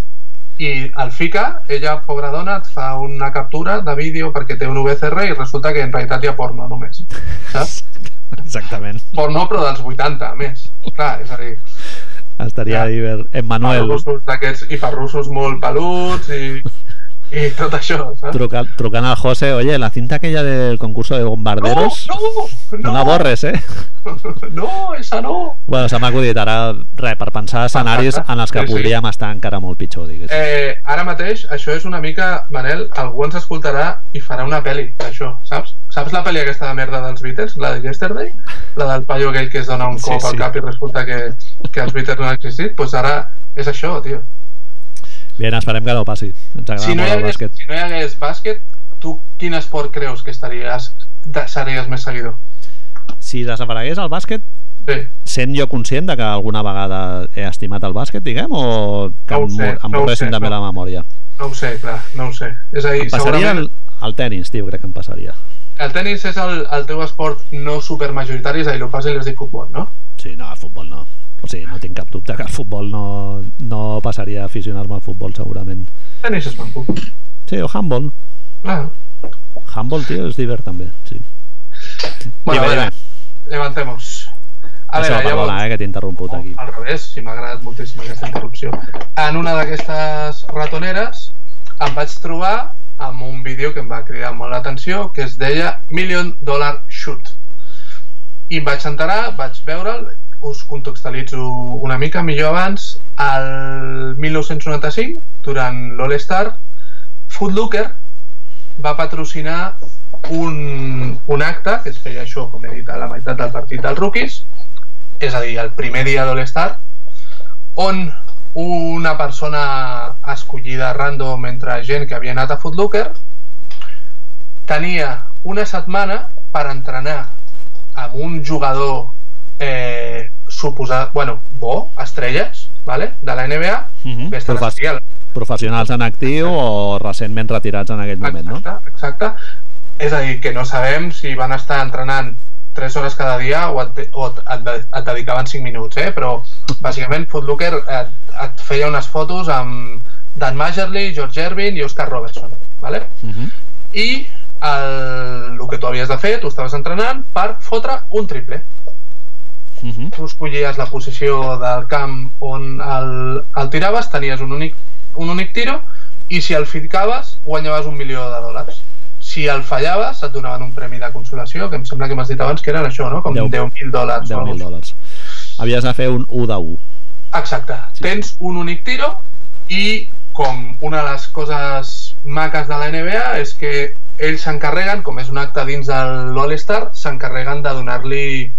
i el fica, ella, pobra dona, et fa una captura de vídeo perquè té un VCR i resulta que en realitat hi ha porno només, saps? *laughs* Exactament. Porno però dels 80, a més. Clar, és a dir, Estaria Ja. divert. Emmanuel, farrussos d'aquests i farrussos molt peluts i, i tot això, saps? truca, trucant al José, oye, la cinta aquella del concurso de bombarderos, No, no, no, la borres, eh? *laughs* No, esa no. Bueno, se m'ha acudit ara, res, per pensar escenaris en els que Sí, sí. podríem estar encara molt pitjor, diguéssim. Eh, ara mateix, això és una mica, Manel, algú ens escoltarà i farà una pel·li d'això, saps? Saps la pel·li aquesta de merda dels Beatles, la de Yesterday? La del paio aquell que es dona un Sí, cop sí. al cap i resulta que, que els Beatles no han existit? Doncs pues ara és això, tio. Bien, esperem que no passi. Si no, hi hagués, bàsquet. si no hi hagués bàsquet, tu quin esport creus que estaries, de, series més seguidor? Si desaparegués el bàsquet, Sí. sent jo conscient de que alguna vegada he estimat el bàsquet, diguem, o que No sé, em no borressin sé, també no. la memòria? No ho sé, clar, no ho sé. És a dir, Em passaria segurament... el, el tennis, tio, crec que em passaria. El tenis és el, el teu esport no supermajoritari, és a dir, el fàcil és dir futbol, no? Sí, no, el futbol no. O sigui, no tinc cap dubte que el futbol no, no passaria a aficionar-me al futbol, segurament. Tenis és maco. Sí, o handball. Ah. Handball, tio, és divert també, sí. Bueno, Dime, a veure, dime. levantemos. A Això, veure, perdona, eh, que t'he interromput aquí. Al revés, si m'ha agradat moltíssim aquesta interrupció. En una d'aquestes ratoneres em vaig trobar amb un vídeo que em va cridar molt l'atenció, que es deia Million Dollar Shoot. I em vaig enterar, vaig veure'l, us contextualitzo una mica millor abans, el 1995, durant l'All-Star, Footlooker va patrocinar un, un acte que es feia això, com he dit, a la meitat del partit dels rookies, és a dir, el primer dia de l'All-Star, on una persona escollida random entre gent que havia anat a Footlooker tenia una setmana per entrenar amb un jugador eh, suposat, bueno, bo, estrelles, vale? de la NBA, que estan Profes- al- Professionals en actiu o recentment retirats en aquell moment, no? Exacte, exacte. És a dir, que no sabem si van estar entrenant 3 hores cada dia o et, o et, et, et dedicaven 5 minuts, eh? però bàsicament Footlooker et, et feia unes fotos amb Dan Majerly, George Ervin i Oscar Robertson. ¿vale? Mhm. I el, el que tu havies de fer, tu estaves entrenant per fotre un triple. Mhm. Tu escollies la posició del camp on el, el tiraves, tenies un únic, un únic tiro i si el ficaves guanyaves un milió de dòlars. Si el fallaves et donaven un premi de consolació, que em sembla que m'has dit abans que eren això, no? Com Deu- 10.000 dòlars. o 10.000 alguna cosa. dòlars. Havies de fer un 1 de 1. Exacte. Sí. Tens un únic tiro i com una de les coses maques de la NBA és que ells s'encarreguen, com és un acte dins de l'All-Star, s'encarreguen de donar-li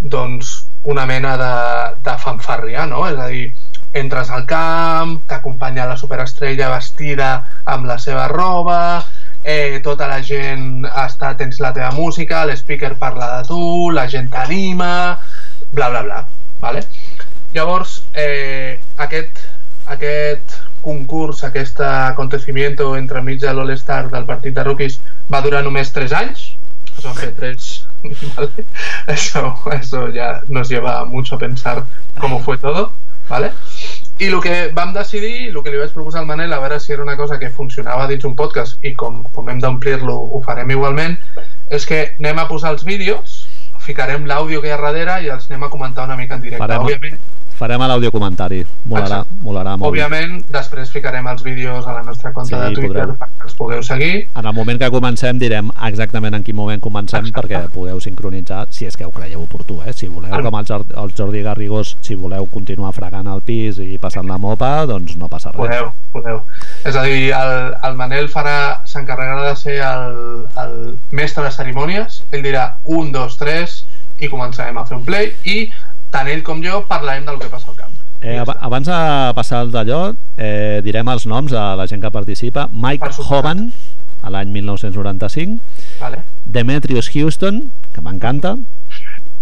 doncs, una mena de, de fanfarria, no? És a dir, entres al camp, t'acompanya la superestrella vestida amb la seva roba, eh, tota la gent està, tens la teva música, l'speaker parla de tu, la gent t'anima, bla bla bla, vale? Llavors, eh, aquest, aquest concurs, aquest acontecimiento entre mig de l'All-Star del partit de rookies va durar només 3 anys, es van fer 3... *laughs* ¿vale? Eso, eso ya nos lleva mucho a pensar cómo fue todo, ¿vale? I el que vam decidir, el que li vaig proposar al Manel, a veure si era una cosa que funcionava dins un podcast i com, com hem d'omplir-lo ho farem igualment, és que anem a posar els vídeos, ficarem l'àudio que hi ha darrere i els anem a comentar una mica en directe. Farem- Òbviament, Farem a l'audio comentari. Molarà, Exacte. molarà molt. òbviament, després ficarem els vídeos a la nostra compte Sí, de Twitter podreu. perquè els pugueu seguir. En el moment que comencem direm exactament en quin moment comencem Exacte. perquè podeu sincronitzar, si és que ho creieu oportú, eh? Si voleu, com el Jordi, Garrigós, si voleu continuar fregant el pis i passant la mopa, doncs no passa res. Podeu, podeu. És a dir, el, el Manel farà s'encarregarà de ser el, el mestre de cerimònies. Ell dirà un, dos, tres i començarem a fer un play i tant ell com jo parlarem del que passa al camp. Eh, ab abans de passar al d'allò, eh, direm els noms de la gent que participa. Mike. Hoban, a l'any 1995, Vale? Demetrius Houston, que m'encanta,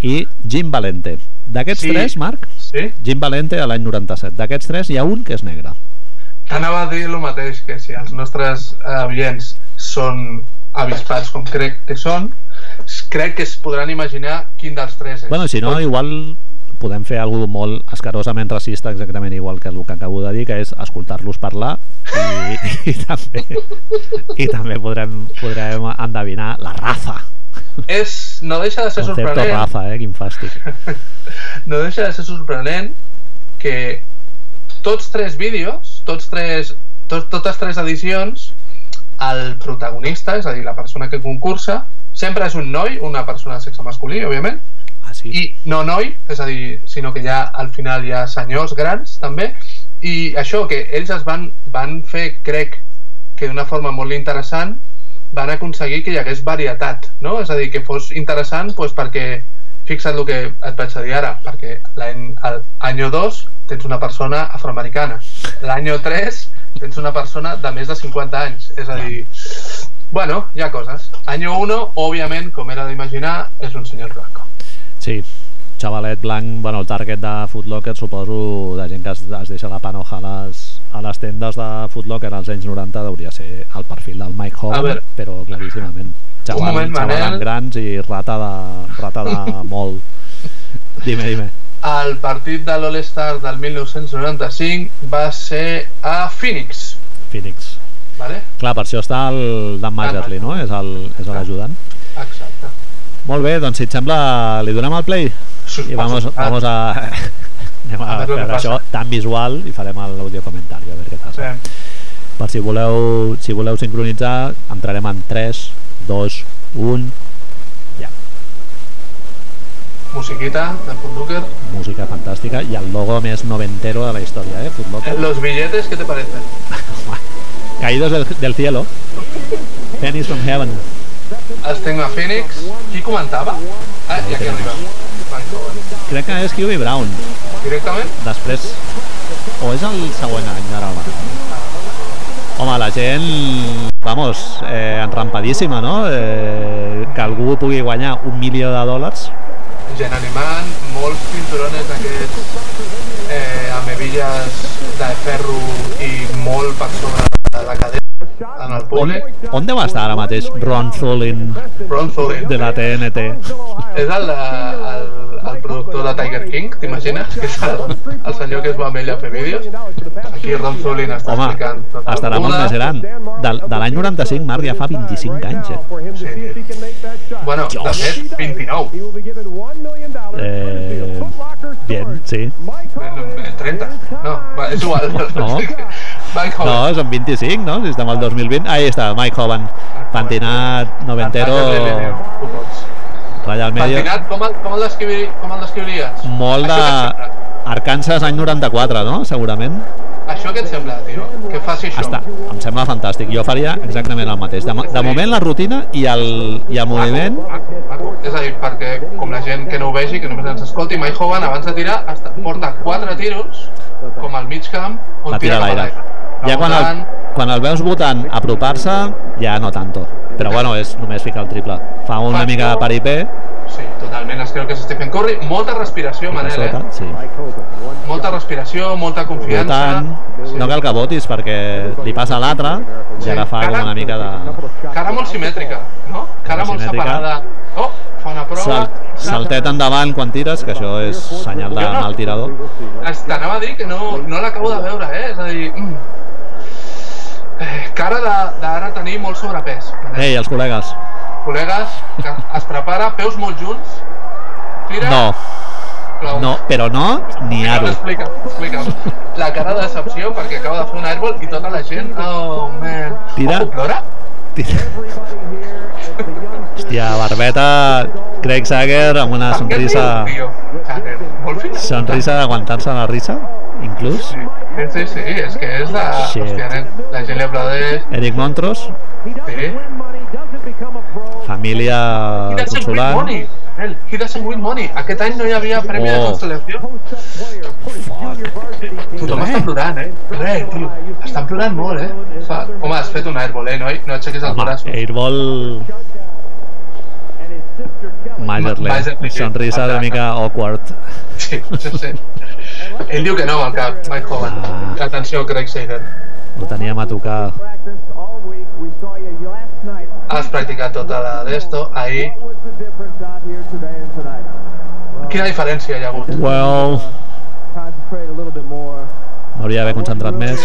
i Jim Valente. D'aquests Sí. tres, Marc, Sí? Jim Valente a l'any 97. D'aquests tres hi ha un que és negre. T'anava a dir el mateix, que si els nostres eh, oients són avispats com crec que són, crec que es podran imaginar quin dels tres és. Bueno, si no, igual podem fer alguna molt escarosament racista, exactament igual que el que acabo de dir, que és escoltar-los parlar i, i també i també podrem, podrem endevinar la raza. és, no deixa de ser Concepto sorprenent raza, eh? Quin fàstic. *laughs* no deixa de ser sorprenent que tots tres vídeos, tots tres, tot, totes tres edicions, el protagonista, és a dir, la persona que concursa, sempre és un noi, una persona de sexe masculí, òbviament, Ah, sí? i no noi, és a dir, sinó que ja al final hi ha senyors grans també, i això que ells es van, van fer, crec, que d'una forma molt interessant, van aconseguir que hi hagués varietat, no? És a dir, que fos interessant pues, perquè, fixa't el que et vaig a dir ara, perquè l'any l'any 2 tens una persona afroamericana, l'any 3 tens una persona de més de 50 anys, és a dir, bueno, hi ha coses. Año 1, òbviament, com era d'imaginar, és un senyor blanco. Sí, xavalet blanc, bueno, el target de Footlocker suposo de gent que es, es deixa la panoja a les, a les tendes de Footlocker als anys 90 hauria ser el perfil del Mike Hogan, però claríssimament. Xaval, moment, xaval Manel. grans i rata de, rata de *laughs* molt. Dime, dime. El partit de l'All-Star del 1995 va ser a Phoenix, Phoenix. ¿vale? Clar, per això està el Dan Majerly, no? És l'ajudant. Exacte. Molt bé, doncs si et sembla, li donem el play i vamos, vamos a... *laughs* Anem a, A fer això tan visual i farem l'audio comentari, a veure què passa. Sí. Per si voleu, si voleu sincronitzar, entrarem en 3, 2, 1, ja. Musiquita de Footlocker. Música fantàstica i el logo més noventero de la història, eh? Footlocker. Los billetes, ¿qué te parecen? *laughs* Caídos del, del cielo. Pennies from heaven. Els tengo a Phoenix. Qui comentava? Ah, i aquí arriba. Crec que és Hubie Brown. Directament? Després... O és el següent any, ara el Home, la gent vamos, eh, enrampadíssima, no? Eh, que algú pugui guanyar un milió de dòlars. Gent animant, molts cinturones d'aquests eh, amb hebilles de ferro i molt per sobre de la cadena en el On, públic. on deu estar ara mateix Ron Thulin Ron Thulin. de la TNT? És el, de, el, el productor de Tiger King, t'imagines? Que és el, el senyor que es va amb ell a fer vídeos. Aquí Ron Thulin està Home, explicant tot el estarà molt més gran. De, de l'any 95, Marc, ja fa 25 anys, eh? Sí. Bueno, de Dios. fet, 29. Eh, bien, sí. Eh, 30. No, va, és igual. No. *laughs* Mike No, Hogan. són 25, no? Si estem al 2020. Ahí està, Mike Hovan. Pentinat, noventero, ratlla al medio. Pentinat, com el, com el, descrivi, com el descriuries? Molt de... Arkansas any 94, no? Segurament. Això què et sembla, tio? Que faci això? Està, em sembla fantàstic. Jo faria exactament el mateix. De, de moment la rutina i el, i el moviment... Maco, maco. És a dir, perquè com la gent que no ho vegi, que només ens escolti, Mike Hogan abans de tirar hasta, porta quatre tiros com al mig camp on La tira a cap a l'aire. Ja quan el, quan el veus votant apropar-se, ja no tanto. Però bueno, és només ficar el triple. Fa una Fa- mica de paripé, Sí, totalment, es creu que és Stephen Curry. Molta respiració, Manel, sota, eh? sí. Molta respiració, molta confiança. Votant, no cal que votis perquè li passa a l'altre i Sí. ara fa com una mica de... Cara molt simètrica, no? Cara molt simètrica. separada. Oh, fa una prova. Sal, saltet endavant quan tires, que això és senyal de mal tirador. T'anava a dir que no, no l'acabo de veure, eh? És a dir... Mm. Eh, cara de- d'ara tenir molt sobrepès. Ei, els col·legues. Col·legues, que es prepara, peus molt junts, tira... No, clau. no, però no ni Ara aro. explica'm, explica'm. La cara de decepció perquè acaba de fer un airball i tota la gent... Oh, man. Tira. Ojo, plora? Tira. Hòstia, barbeta, Craig Sager amb una sonrisa... riu. Sonrisa d'aguantar-se la risa, inclús. Sí, sí, sí, és que és de... Shit. La li aplaudeix. Eric Montros, Sí. família He consolant. money. Nel, He doesn't win money. Aquest any no hi havia premi de Oh. consolació. Tothom Res. està plorant, eh? Res, tio. Estan plorant molt, eh? Fa... Home, has fet un airball, eh, noi? No aixequis els braços. airball... Sí. sonrisa una mica awkward. Sí, sí, sí. Ell diu que no, al cap, Mike Hogan. Ah. Atenció, Craig Sager. Ho teníem a tocar. Has practicat tota la d'esto, ahir. Quina diferència hi ha hagut? Well, m'hauria d'haver concentrat més.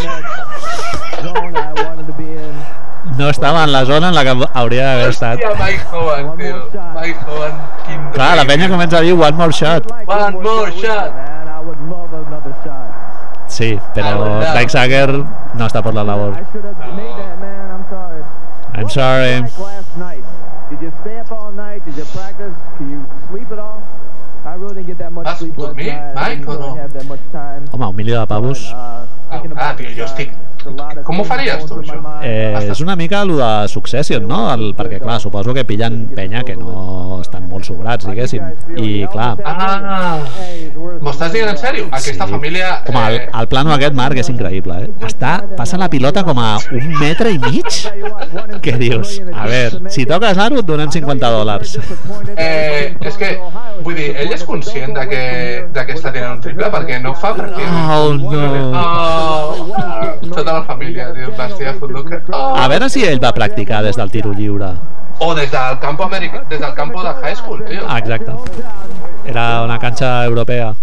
No estava en la zona en la que hauria d'haver estat. Hòstia, Mike Hogan, tio. Mike Hogan, quin Clar, la penya comença a dir one more shot. One more shot. Sí, pero ah, Mike no está por la labor. I'm sorry. ¿Vas a Mike, o no? Home, un milió de pavos. Ah, ah, però jo estic Com ho faries, tu, això? Eh, és una mica el de Succession, no? El, perquè, clar, suposo que pillen penya que no estan molt sobrats, diguéssim. I, clar, Ah, m'ho estàs dient en sèrio? Aquesta Sí. família... com el, eh, el plano aquest, Marc, és increïble, eh? Està, passa la pilota com a un metre i mig? Què dius? A veure, si toques aro et donem 50 dòlars. Eh, és que, vull dir, ell és conscient de que, de que està tirant un triple perquè no fa pràcticament. Oh, no. Oh, tota la família, vestia de futbol. Oh. A veure si ell va practicar des del tiro lliure. O des del campo americà, des del campo de high school, tio. Ah, exacte. Era una cancha europea.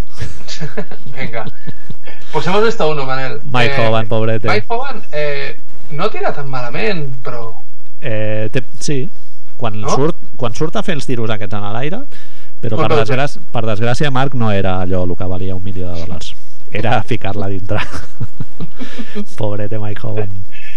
*laughs* Venga. Pues hemos visto uno, Manel. Mike Hogan, pobrete. Mike Hogan eh, no tira tan malament, però... Eh, té, sí, quan, No? surt, quan surt a fer els tiros aquests en l'aire, però per, desgràcia, per desgràcia Marc no era allò el que valia un milió de dòlars. Era ficar-la dintre. *laughs* Pobrete Mike Hogan.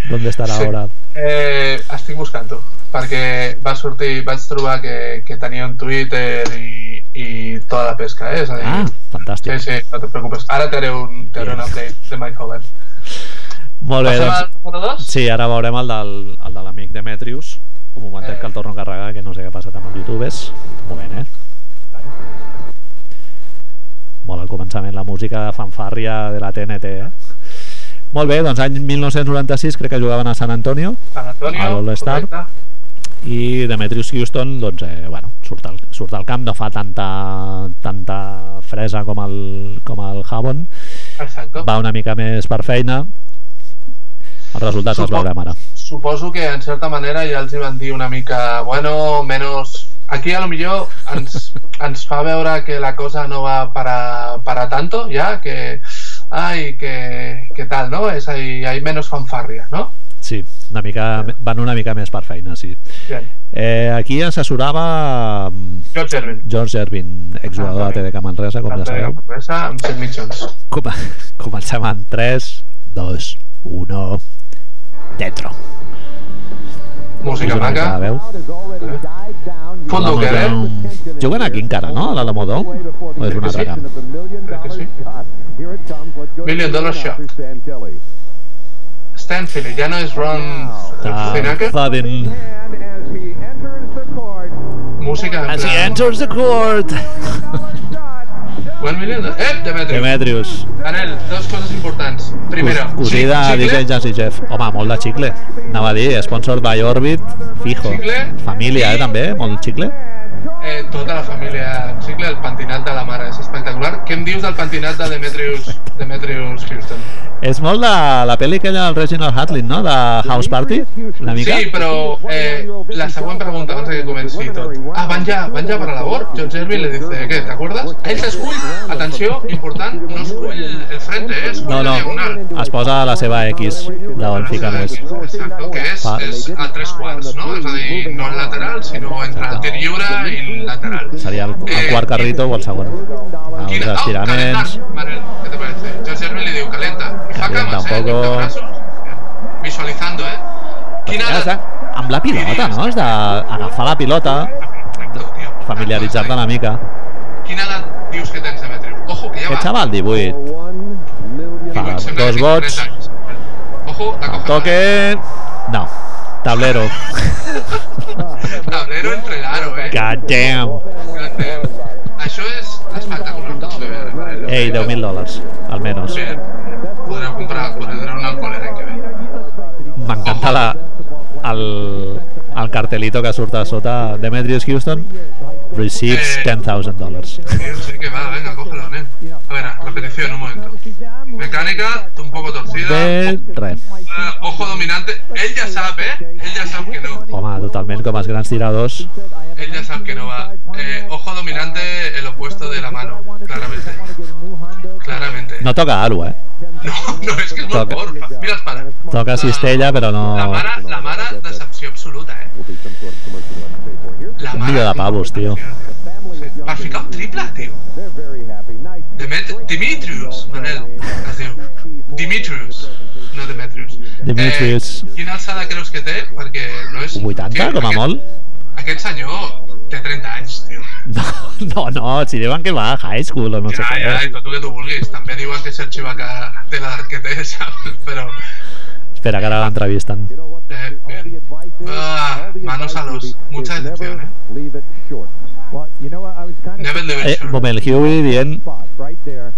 ¿Dónde estarà Sí. ara? Eh, estic buscant-ho, perquè va sortir, vaig trobar que, que tenia un Twitter i, i tota la pesca, eh? És a dir, Ah, fantàstic. sí, sí, no te preocupes. Ara t'haré un, t'haré un update de Mike Hogan. Molt bé, Passem doncs, al número 2? sí, ara veurem el del, el de l'amic Demetrius. Un momentet Eh. que el torno a carregar, que no sé què ha passat amb els youtubers. Un moment, eh? Molt al començament la música de fanfàrria de la TNT, eh? Molt bé, doncs any 1996 crec que jugaven a San Antonio San Antonio, A l'All-Star. i Demetrius Houston doncs, eh, bueno, surt, al, surt al camp, no fa tanta, tanta fresa com el, com el Havon, Exacto. va una mica més per feina, els resultats els Supo- veurem ara. Suposo que en certa manera ja els hi van dir una mica, bueno, menos... Aquí a lo millor ens, ens fa veure que la cosa no va para, para tanto, ja, que... Ai, que, que tal, no? És ahí, hay menos fanfarria, no? Sí, una mica, van una mica més per feina, sí. Bien. Eh, aquí assessorava mm, George Ervin. George Ervin, exjugador de TDK Manresa, com ja sabeu. Manresa amb 100 mitjons. Com *laughs* comencem en 3, 2, 1, dentro. Música una la maca. veu. Fondo L'Alamo que eh? Dome- Juguen aquí encara, no? A l'Alamo Dome? O és un altre camp? Crec que sí. Million dollar shot. Stanfield, ja no és Ron Zinaka. Fadin. Música en As he enters the court. *laughs* *laughs* One million... Eh, Demetrius. Demetrius. Anel, dos coses importants. Primero, Cosí de DJ Jazzy Jeff. Home, molt de xicle. Anava a dir, sponsor by Orbit, fijo. Xicle. Família, eh, també, molt xicle. Eh, tota la família en cicle, el pentinat de la mare és espectacular. Què em dius del pentinat de Demetrius, Demetrius Houston? És molt de la pel·li aquella del Reginald Hatlin, no? De House Party, una mica. Sí, però eh, la següent pregunta, abans de que comenci tot. Ah, van ja, van ja para la labor. George Ervin le dice, ¿qué? ¿Te acuerdas? Ell s'escull, atenció, important, no escull el frente, eh? escull No, la no, diagonal. es posa la seva X, d'on fica més. Exacto, que és, és a tres quarts, no? És a dir, no el lateral, sinó entre el tir lliure i el lateral. Seria el, el quart carrito o el segon. Quina- oh, calentar, Manel, ¿qué te parece? George Ervin le diu calenta. Cames, un eh? brazos. Visualizando, eh? Quina... Amb la pilota, no? És d'agafar la pilota, familiaritzar-te una mica. Quina edat dius que tens, Demetrius? Ojo, que ja Aquest va. xaval, 18. Fa 18, sembla dos vots. 30 anys. Ojo, la coge. Toque... No. Tablero. *laughs* Tablero entre l'aro, eh? God damn. Grande. Això és espectacular. Ei, 10.000 dòlars, almenys. Sí. Comprar, un alcohol l'any que ve. M'encanta la, el, el cartelito que surt a sota. Demetrius Houston receives Eh. 10,000 dòlars. Sí, que va, venga, cógelo, nen. A ver, repetición, un momento. Mecánica, un poco torcida. Res. Eh, ojo dominante. Ell ja sap, eh? Ell ja sap que no. Home, totalment com els grans tiradors. Él ya sabe que no va. Eh, ojo dominante, el opuesto de la mano, claramente. Claramente. No toca aro, eh? No, no, és que és molt Toca. fort. Mira els pares. Toca cistella, però no... La mare, la mare, decepció absoluta, eh? La Un mare... milió de pavos, tio. Per ficar un triple, tio. Demet Dimitrius, Manel, es diu. Dimitrius, no Demetrius. Demetrius. Eh, quina alçada creus que té? Perquè no és... 80, Tio, com a aquest- molt? Aquest senyor té 30 anys, tio. No, no, no, si diuen que va a high school o no sé ja, ja, i què. tot el que tu vulguis. També diuen que Sergi Vaca té l'edat que té, saps? *laughs* Però... Espera, que ara l'entrevisten. Eh, bien. Ah, manos a los... Mucha decepción, eh? Never live Eh, it short. moment, el Huey dient,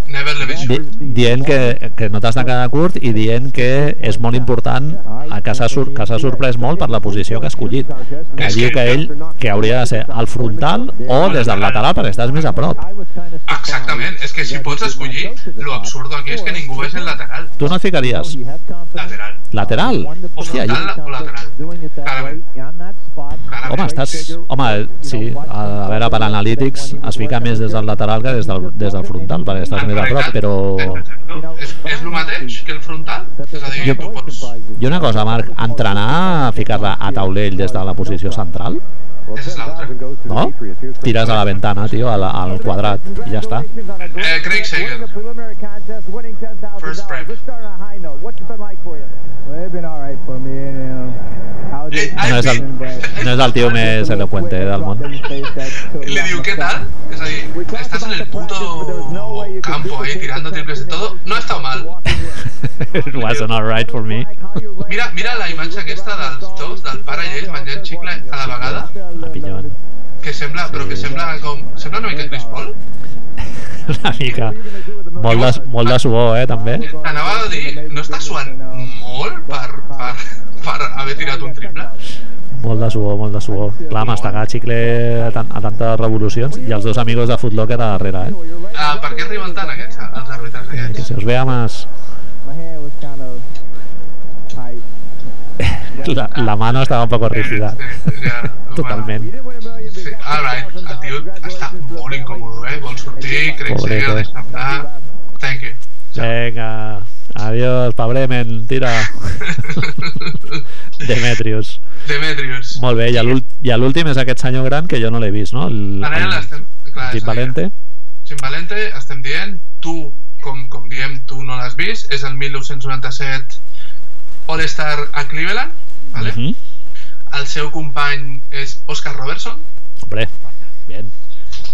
Never live it di, short. dient que, que no t'has de quedar curt i dient que és molt important eh, que s'ha sor, que s'ha sorprès molt per la posició que ha escollit. Que És diu que- que ell que hauria de ser al frontal o des del lateral perquè estàs més a prop. Exactament. És que si pots escollir, lo absurdo aquí és que ningú vegi el lateral. Tu no et ficaries Lateral. Lateral? O Hòstia, jo, lateral. Home, estàs... Home, sí, a, a veure, per analítics es fica més des del lateral que des del, des del frontal, perquè estàs més a prop, però... És, és el mateix que el frontal. És a dir, Jo- tu pots... I una cosa, Marc, entrenar a ficar-la a taulell des de la posició central? Esa és l'altra. No? Tires a la ventana, tio, al, al quadrat, i ja està. Eh, Craig Sager. First prep. Eh, No és *laughs* el, no és el tio més elocuente del món. Y le digo, ¿qué tal? Es ahí, estás en el puto campo ahí tirando triples y todo. No ha estado mal. *laughs* It wasn't alright for me. Mira, mira la imatge aquesta dels dos, del pare i ell menjant xicle a la vegada, La pillaven. que sembla, però que sembla com... Sembla una mica Chris Paul. Una mica. Molt de, molt de suor, eh, també. Anava a dir, no està suant molt per, per, per haver tirat un triple? Molt de suor, molt de suor. Clar, mastegar xicle a, tan, a tantes revolucions i els dos amigos de Footlocker a darrere, eh? Uh, per què arriben tant aquests, els àrbitres Que aquests? se os vea más... La, la mano estaba un poco rígida. *laughs* Sí, ja, You Totalment. didn't win a million, but Sí, all right, el tio està molt incòmode, eh? Vol sortir, crec que deixa estar. Thank you. Venga, adiós, pa Bremen, tira. *laughs* Demetrius. Demetrius. Molt bé, i l'últim és aquest senyor gran que jo no l'he vist, no? El, Ara el. Clar, Jim Valente. Jim Valente, estem dient, tu, com, com diem, tu no l'has vist, és el 1997 All-Star a Cleveland, vale? Mhm. el seu company és Oscar Robertson, Hombre, bien.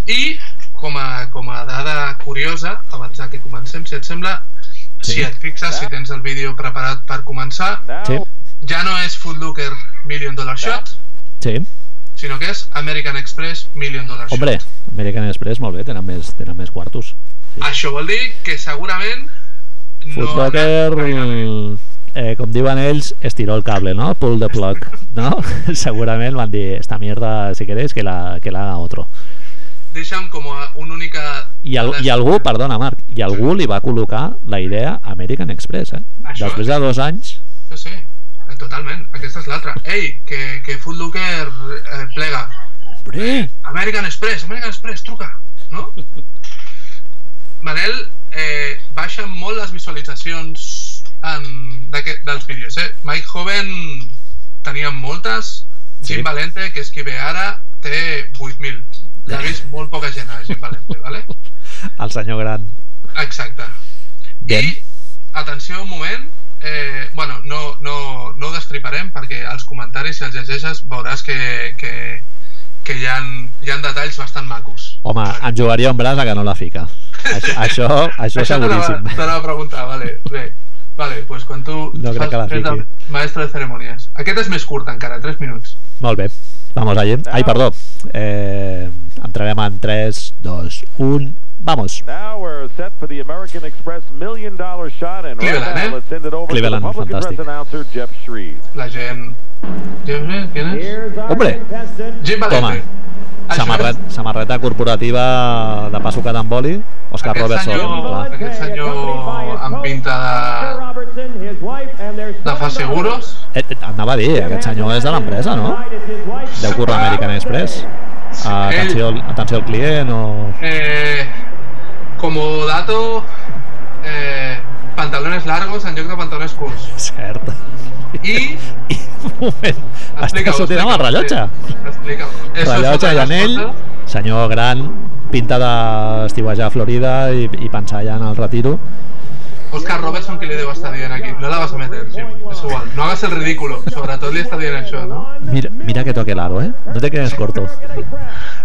i com a, com a dada curiosa, abans de que comencem, si et sembla, Sí. si et fixes, si tens el vídeo preparat per començar, Sí, ja no és Footlooker Million Dollar Shot, sí. sinó que és American Express Million Dollar Shot. Hombre, American Express, molt bé, tenen més, tenen més quartos. Sí. Això vol dir que segurament no... Diuen ells, estiró el cable, ¿no? Pull the plug, ¿no? *laughs* Segurament van dir, esta mierda, si queréis, que la, que la haga otro. Deixa'm com a una única... I, al, I algú, perdona Marc, i algú li va col·locar la idea American Express, eh? Això- Després de dos anys, Sí, sí, totalment. Aquesta és l'altra. Ei, que, que Footlooker eh, plega. hombre, American Express, American Express, truca, no? *laughs* Manel, eh, baixen molt les visualitzacions en, dels vídeos, eh? Mike Hoven tenia moltes, Jim Sí. Valente, que és qui ve ara, té 8.000. L'ha vist molt poca gent, a Jim Valente, vale? *laughs* el senyor gran. Exacte. Bien. I, atenció un moment, eh, bueno, no, no, no ho destriparem perquè als comentaris, si els llegeixes, veuràs que, que, que hi, ha, hi ha detalls bastant macos. Home, em jugaria un braç a que no la fica. Això, això, això *laughs* Això seguríssim. t'anava t'anava a preguntar, vale, bé. Vale, pues quan tu No crec que la fes de fiqui. maestro de cerimonies. Aquest és més curt encara, 3 minuts. Molt bé, vamos allí. Ai, perdó. Eh, entrarem en 3, 2, 1, vamos. Cleveland, eh? Cleveland, fantàstic. Jeff Shreve. La gent... Gent, eh, Quin és? Hombre. Jim Valente. Toma. Això Samarret, és- samarreta corporativa de pa sucat amb oli, Òscar Aquest Robertson. senyor- clar. aquest senyor amb pinta de- de fa seguros. Eh, eh, anava a dir, aquest senyor és de l'empresa, no? Deu currar American Express. Ah, Ell- atenció, atenció al client o... Eh, como dato, eh, pantalones largos de pantalones curts. Cert. I... I, un moment, estàs Explica-ho, sortint amb el rellotge. Sí. Eso Rellotge i anell, senyor gran, pinta d'estiuejar a Florida i, i pensar ja en el retiro. Oscar Robertson, que li deu estar dient aquí? No la vas a meter, Jim. És igual. No hagas el ridículo. Sobretot li està dient això, no? Mira, mira que toque l'aro, eh? No te quedes corto.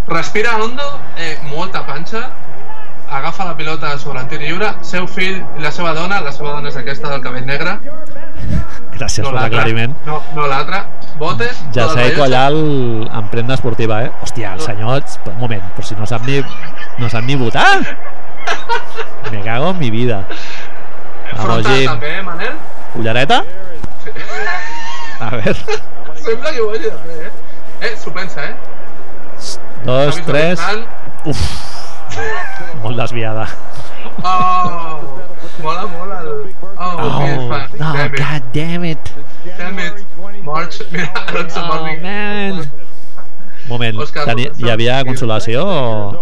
Respira hondo, eh, molta panxa, agafa la pilota sobre el tir lliure, seu fill i la seva dona, la seva dona és aquesta del cabell negre, Gràcies no per l'aclariment. no, no l'altra, botes, Ja el sé rellotge. quallar en prenda esportiva, eh? Hòstia, el senyor... Un moment, però si no sap ni, no sap ni votar. *laughs* Me cago en mi vida. Frontal també, eh, Manel? Cullereta? A ver. *laughs* Sembla que ho hagi de fer, eh? Eh, s'ho pensa, eh? Dos, tres... Uf. Molt desviada. Oh, mola molt el... Oh, Oh, no, Damn it. god damn it. Damn it. March. Mira, Alonso Oh, Morning. man. Moment, Òscar teni, hi havia consolació o...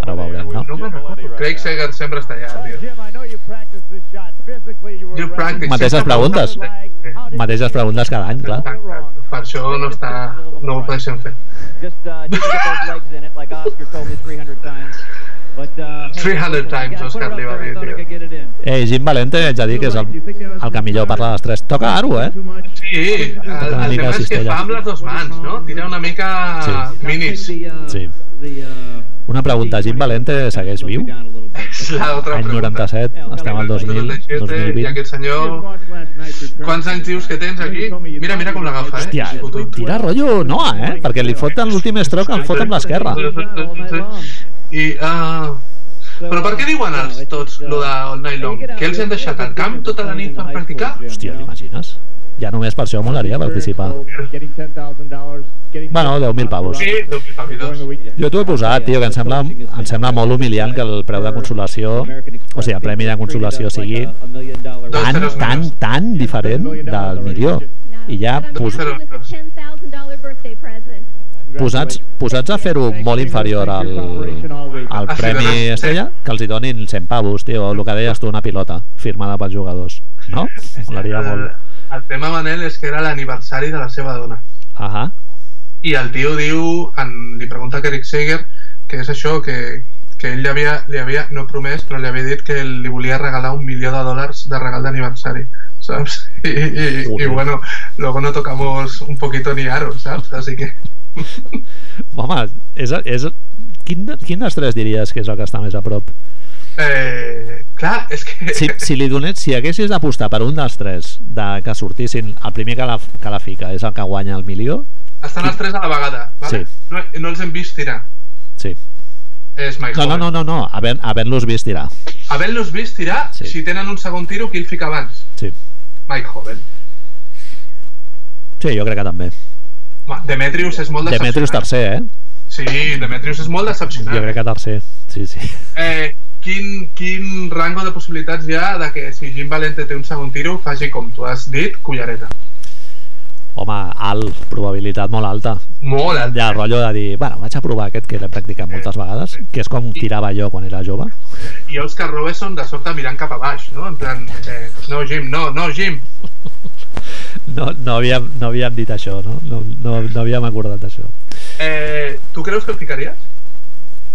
Ara ho veurem, no? No me'n recordo. Craig Sager sempre està allà, tio. You practice. Mateixes preguntes. Mateixes preguntes cada any, clar. Per això no està... No ho deixem fer. Just uh, didn't get those legs in it, like Oscar told me 300 times. But uh, hey, 300 listen, times, Oscar li va dir, tio. Ei, Jim Valente, haig de dir que és el, el que millor parla de les tres. Toca aro, eh? Sí, el, el tema és que fa amb les dues mans, no? Tira una mica Sí. minis. Uh, Sí. uh, Una pregunta, Jim Valente segueix viu? a *laughs* És l'altra Any pregunta. 97, estem al 2000, 97, I 2020. aquest senyor... Quants anys dius que tens aquí? Mira, mira com l'agafa, eh? Hòstia, tira rotllo Noah, eh? Perquè li fot en l'últim stroke, el fot amb l'esquerra. I... Uh, Però per què diuen els tots lo de All Night Long? Que ells han deixat el camp tota la nit per practicar? Hòstia, t'imagines? Ja només per això molaria participar. Bueno, 10.000 pavos. Sí, 10.000 pavitos. Jo t'ho he posat, tio, que em sembla, em sembla molt humiliant que el preu de consolació, o sigui, el premi de consolació sigui tan, tan, tan diferent del milió. I ja pos, posats, posats a fer-ho molt inferior al, al premi Estrella, que els hi donin 100 pavos, tio, el que deies tu, una pilota firmada pels jugadors, no? Molaria El, molt. el tema, Manel, és que era l'aniversari de la seva dona. Ahà. I el tio diu, en, li pregunta a Eric Seger que és això, que, que ell li havia, li havia, no promès, però li havia dit que li volia regalar un milió de dòlars de regal d'aniversari, I, i, i Joder. bueno, luego no tocamos un poquito ni aro, saps? Así que... *laughs* Home, és, és, quin, de- quin dels tres diries que és el que està més a prop? Eh, clar, és que... Si, si li donés, si haguessis d'apostar per un dels tres de que sortissin, el primer que la, que la fica és el que guanya el milió, Estan els tres a la vegada, vale? Sí. No, no els hem vist tirar. sí. És Mike No, no, no, no, no. havent- havent-los vist tirar. Havent-los vist tirar, Sí. si tenen un segon tiro, qui el fica abans? Sí. Mike Hogan. Sí, jo crec que també. Home, Demetrius és molt Demetrius decepcionant. tercer, eh? Sí, Demetrius és molt decepcionant. Jo crec que tercer. Sí, sí. Eh, quin, quin rango de possibilitats hi ha de que si Jim Valente té un segon tiro faci com tu has dit, cullereta? Home, alt, probabilitat molt alta. Molt alt. Ja, el rotllo de dir, bueno, vaig a provar aquest que l'he practicat moltes vegades, que és com tirava jo quan era jove. I Oscar Robertson de sobte mirant cap a baix, no? En plan, eh, no, Jim, no, no, Jim. *laughs* No, no, havíem, no havíem dit això, no? No, no, no havíem acordat això. Eh, tu creus que el ficaries?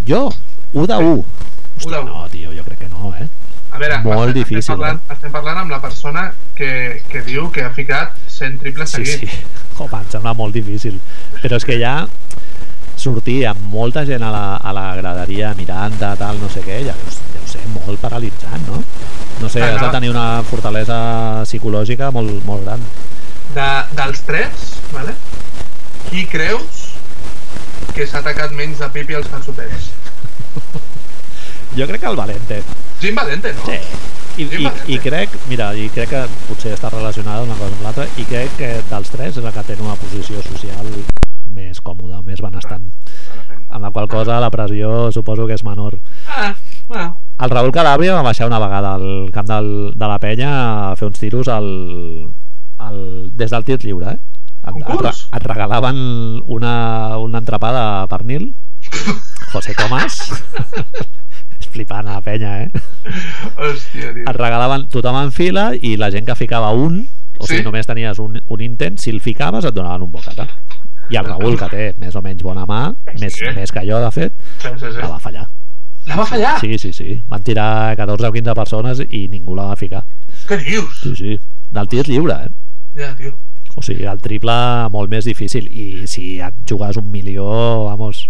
Jo? 1 de 1. U Hòstia, de u. no, tio, jo crec que no, eh? A veure, Molt estem, difícil, estem parlant, eh? estem parlant amb la persona que, que diu que ha ficat 100 triples Sí, sí. seguits. *laughs* Home, em sembla molt difícil. Però és que ja sortir amb molta gent a la, a la graderia mirant de tal, no sé què, ja deu, deu ser molt paralitzant, no? No sé, Ah, has de tenir una fortalesa psicològica molt, molt gran. De, dels tres, vale? qui creus que s'ha atacat menys de pipi als calçotets? *laughs* Jo crec que el Valente. Jim Valente, no? Sí. I, i, Valente. I crec, mira, i crec que potser està relacionada una cosa amb l'altra, i crec que dels tres és el que té una posició social més còmoda, més benestant. Amb la qual cosa la pressió suposo que és menor. Ah, bueno, El Raúl Calabria va baixar una vegada al camp del, de la penya a fer uns tiros al, al, des del tir lliure, eh? Et, et, et regalaven una, una entrepada de pernil *laughs* José Tomás és flipant a la penya, eh? hòstia, tio. Et regalaven tothom en fila i la gent que ficava un o sigui, Sí? només tenies un, un intent, si el ficaves et donaven un bocata. I el Raúl, que té més o menys bona mà, més, Sí. més que jo, de fet, Sí, sí, sí. la va fallar. La va fallar? Sí, sí, sí. Van tirar 14 o 15 persones i ningú la va ficar. Què dius? Sí, sí. Del tir lliure, eh? Ja, tio. O sigui, el triple molt més difícil. I si et jugues un milió, vamos...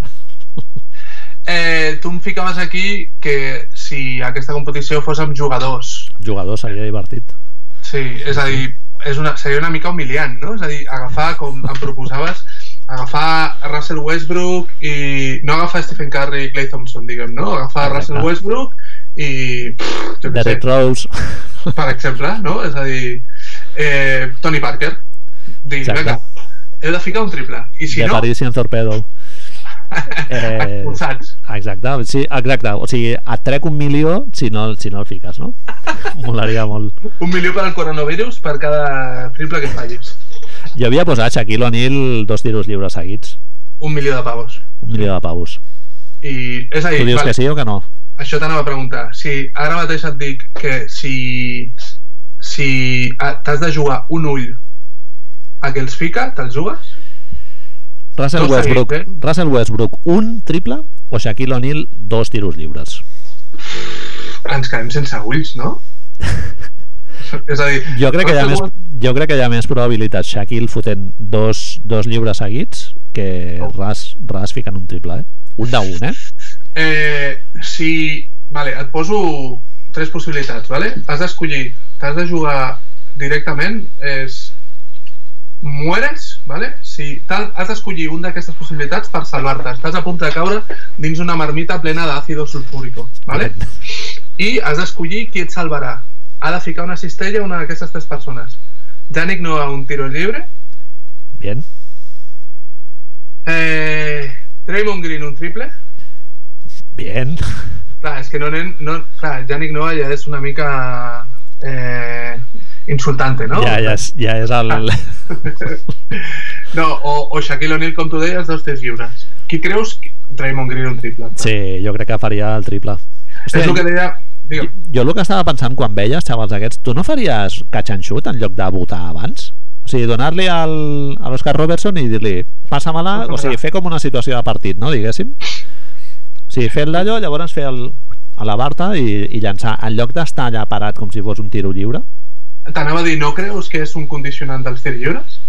Eh, tu em ficaves aquí que si aquesta competició fos amb jugadors, Jugador seria divertit. sí, és a dir, és una, seria una mica humiliant, no? És a dir, agafar, com em proposaves, agafar Russell Westbrook i no agafar Stephen Curry i Clay Thompson, diguem, no? Agafar Exacte. Russell Westbrook i... pff, Jo què sé, Rose... *laughs* per exemple, no? És a dir, eh, Tony Parker. Dir, Exacte. vinga, he de ficar un triple. I si de no, Parisian Torpedo. Eh, expulsats. Exacte, sí, exacte. O sigui, et trec un milió si no, si no el fiques, no? *laughs* Molaria molt. Un milió per al coronavirus per cada triple que fallis. Jo havia posat Shaquille O'Neal dos tiros lliures seguits. Un milió de pavos. Un milió de pavos. I, és a dir, Tu dius vale, que sí o que no? això t'anava a preguntar. Si ara mateix et dic que si, si ah, t'has de jugar un ull a que els fica, te'ls jugues? Russell Dos Westbrook, seguits, eh? Russell Westbrook, un triple o Shaquille O'Neal, dos tiros lliures? Ens quedem sense ulls, no? és a dir... Jo crec, que hi ha més, jo crec que hi ha més probabilitat Shaquille fotent dos, dos lliures seguits que Oh. Ras, Ras ficant un triple, eh? Un de un, eh? Eh, si... Vale, et poso tres possibilitats, vale? Has d'escollir, t'has de jugar directament, és mueres, ¿vale? Si has d'escollir un d'aquestes possibilitats per salvar-te. Estàs a punt de caure dins una marmita plena d'àcido sulfúrico, ¿vale? I has d'escollir qui et salvarà. Ha de ficar una cistella a una d'aquestes tres persones. Yannick Noah, un tiro lliure. Bien. Eh, Draymond Green, un triple. Bien. Clar, és que no anem... No, clar, Yannick Noah ja és una mica... Eh, insultante, no? Ja, ja, és, ja és el... *laughs* No, o, o Shaquille O'Neal, com tu deies, dos tirs lliures. Qui creus? que- Draymond Green un triple. Sí, jo crec que faria el triple. És el que deia... Digue'm. Jo el que estava pensant quan veies, xavals aquests, tu no faries catch and shoot en lloc de votar abans? O sigui, donar-li al, a l'Oscar Robertson i dir-li, passa-me-la, o sigui, fer com una situació de partit, no, diguéssim? O sigui, fer d'allò, llavors fer el, a la Barta i, i llançar, en lloc d'estar allà parat com si fos un tiro lliure. T'anava a dir, no creus que és un condicionant dels tirs lliures?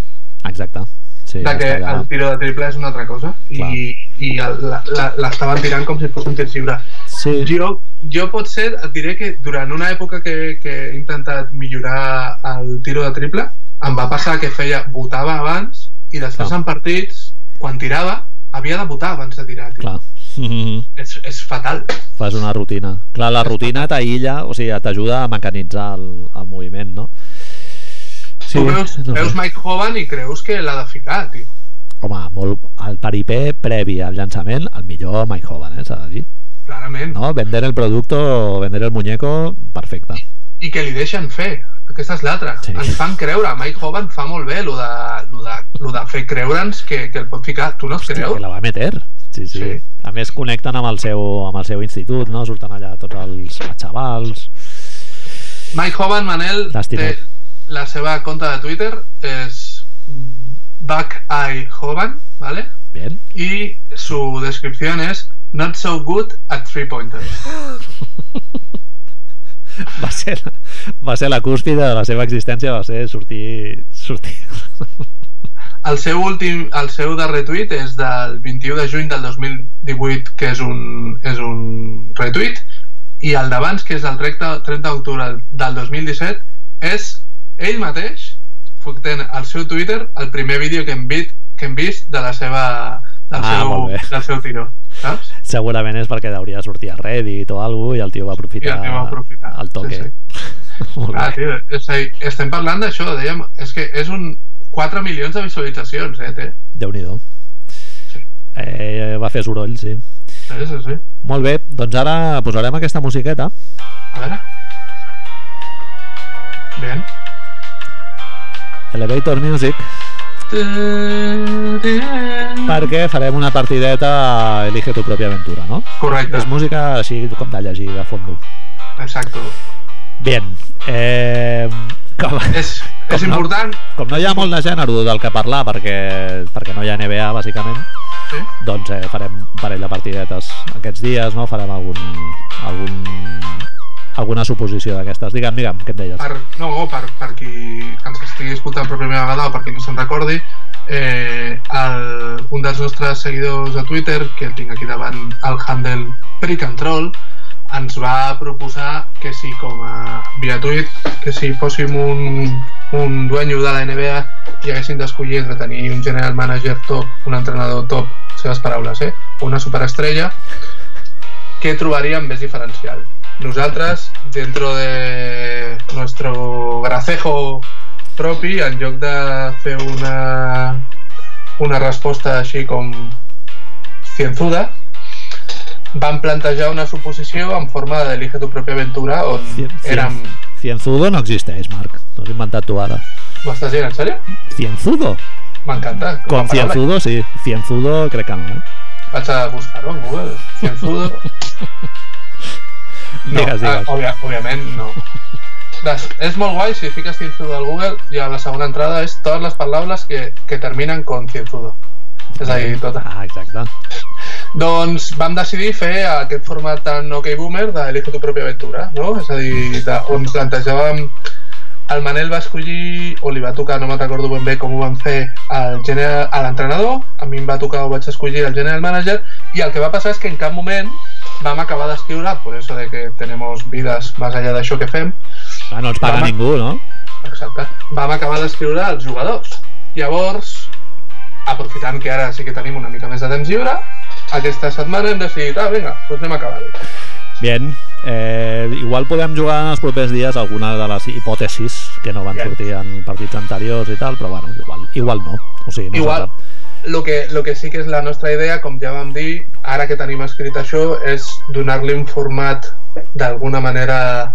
Exacte. Sí, de que allà. el tiro de triple és una altra cosa Clar. i, i l'estaven tirant com si fos un tir lliure. Sí, Jo, jo potser et diré que durant una època que, que he intentat millorar el tiro de triple, em va passar que feia, votava abans i després Clar. en partits, quan tirava, havia de votar abans de tirar. Tio. clar. Mhm. És, és fatal. Fas una rutina. Clar, la rutina t'aïlla, o sigui, t'ajuda a mecanitzar el, el moviment, no? Sí, tu veus, no veus Mike Hovan i creus que l'ha de ficar, tio. Home, molt, el peripé previ al llançament, el millor Mike Hovan, eh, s'ha de dir. Clarament. No? Vender el producto, vender el muñeco, perfecte. I que li deixen fer. Aquesta és l'altra. Sí. Ens fan creure. Mike Hovan fa molt bé lo de, lo de, lo de fer creure'ns que, que el pot ficar. Tu no es Hòstia, creus? que la va meter. Sí, sí, Sí. A més, connecten amb el seu, amb el seu institut, no? Surten allà tots els, xavals. Mike Hovan, Manel, té la seva compte de Twitter és Back Eye Hovan, ¿vale? Bien. Y su descripción es Not so good at three pointers. *laughs* Va ser, va ser la cúspide de la seva existència, va ser sortir... sortir. *laughs* El seu, últim, el seu darrer tuit és del 21 de juny del 2018, que és un, és un retuit, i el d'abans, que és el 30, 30 d'octubre del 2017, és ell mateix fotent al seu Twitter el primer vídeo que hem, vist, que hem vist de la seva, del, Ah, seu, del seu tiro, saps? Segurament és perquè hauria de sortir a Reddit o alguna i el tio va aprofitar, I el va aprofitar, el toque. sí, *laughs* Molt Ah, tio, és a dir, estem parlant d'això, dèiem, és que és un 4 milions de visualitzacions, eh, té. Déu-n'hi-do. Sí. Eh, va fer soroll, sí. Sí, sí, sí. Molt bé, doncs ara posarem aquesta musiqueta. A veure. Bien. Elevator Music, perquè farem una partideta Elige tu pròpia aventura, no? Correcte, És música així com de llegir de fons. exacto. Bien, eh, com, És, és Com no? important... com no hi ha molt de gènere del que parlar perquè, perquè no hi ha NBA, bàsicament, Sí? doncs eh, farem un parell de partidetes aquests dies, no? Farem algun, algun, alguna suposició d'aquestes. Digue'm, digue'm, què em deies? Per, no, per, per qui ens estigui escoltant per primera vegada o per qui no se'n recordi, eh, el, un dels nostres seguidors a Twitter, que el tinc aquí davant, el handle Precontrol, ens va proposar que si com a via tuit, que si fóssim un, un dueño de la NBA i haguéssim d'escollir entre tenir un general manager top, un entrenador top, seves paraules, eh? o una superestrella, què trobaríem més diferencial? Nosaltres, dentro de nuestro gracejo propi, en lloc de fer una, una resposta així com cienzuda, vam plantejar una suposició en forma de Elige tu pròpia aventura, on cien- érem... Cienzudo no existeix, Marc. No tu ara. M'ho estàs dient, en sèrio? Cienzudo? M'encanta. com a Com paraula. cienzudo, sí. Cienzudo crec que no, eh? *laughs* Vaig a buscar-ho en Google. Cienzudo. No, Digues, digues. ah, òbvia, òbviament no. És molt guai si fiques cienzudo al Google i a la segona entrada és totes les paraules que, que terminen con cienzudo. És a dir, tota. Ah, exacte. Doncs vam decidir fer aquest format tan OK Boomer de Elige tu pròpia aventura, no? És a dir, de, on plantejàvem el Manel va escollir, o li va tocar, no me'n recordo ben bé com ho van fer, el general- a l'entrenador, a mi em va tocar o vaig escollir el general manager, i el que va passar és que en cap moment vam acabar d'escriure, por eso de que tenemos vidas más allá d'això que fem, Ah, no ens paga Home. ningú, no? exacte, vam acabar d'escriure els jugadors. Llavors, aprofitant que ara sí que tenim una mica més de temps lliure, aquesta setmana hem decidit, ah, vinga, doncs anem a acabar-ho. Bien, eh, igual podem jugar en els propers dies alguna de les hipòtesis que no van Bien. sortir en partits anteriors i tal, però bueno, igual, igual no. O sigui, no Igual, el que, lo que sí que és la nostra idea, com ja vam dir, ara que tenim escrit això, és donar-li un format d'alguna manera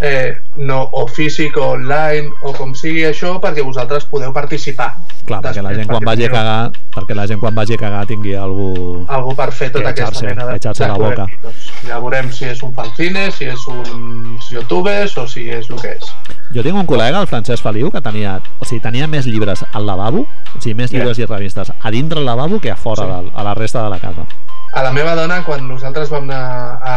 eh, no, o físic o online o com sigui això perquè vosaltres podeu participar. Clar, perquè la gent quan perquè vagi a cagar, perquè la gent quan vagi a cagar tingui algú... Algú per fer tota aquesta mena de... de la boca. correctitos. Ja veurem si és un fanzine, si és uns youtubers o si és el que és. Jo tinc un col·lega, el Francesc Feliu, que tenia, o sigui, tenia més llibres al lavabo, o sigui, més llibres i revistes a dintre el lavabo que a fora, Sí. del, a la resta de la casa. A la meva dona, quan nosaltres vam anar a,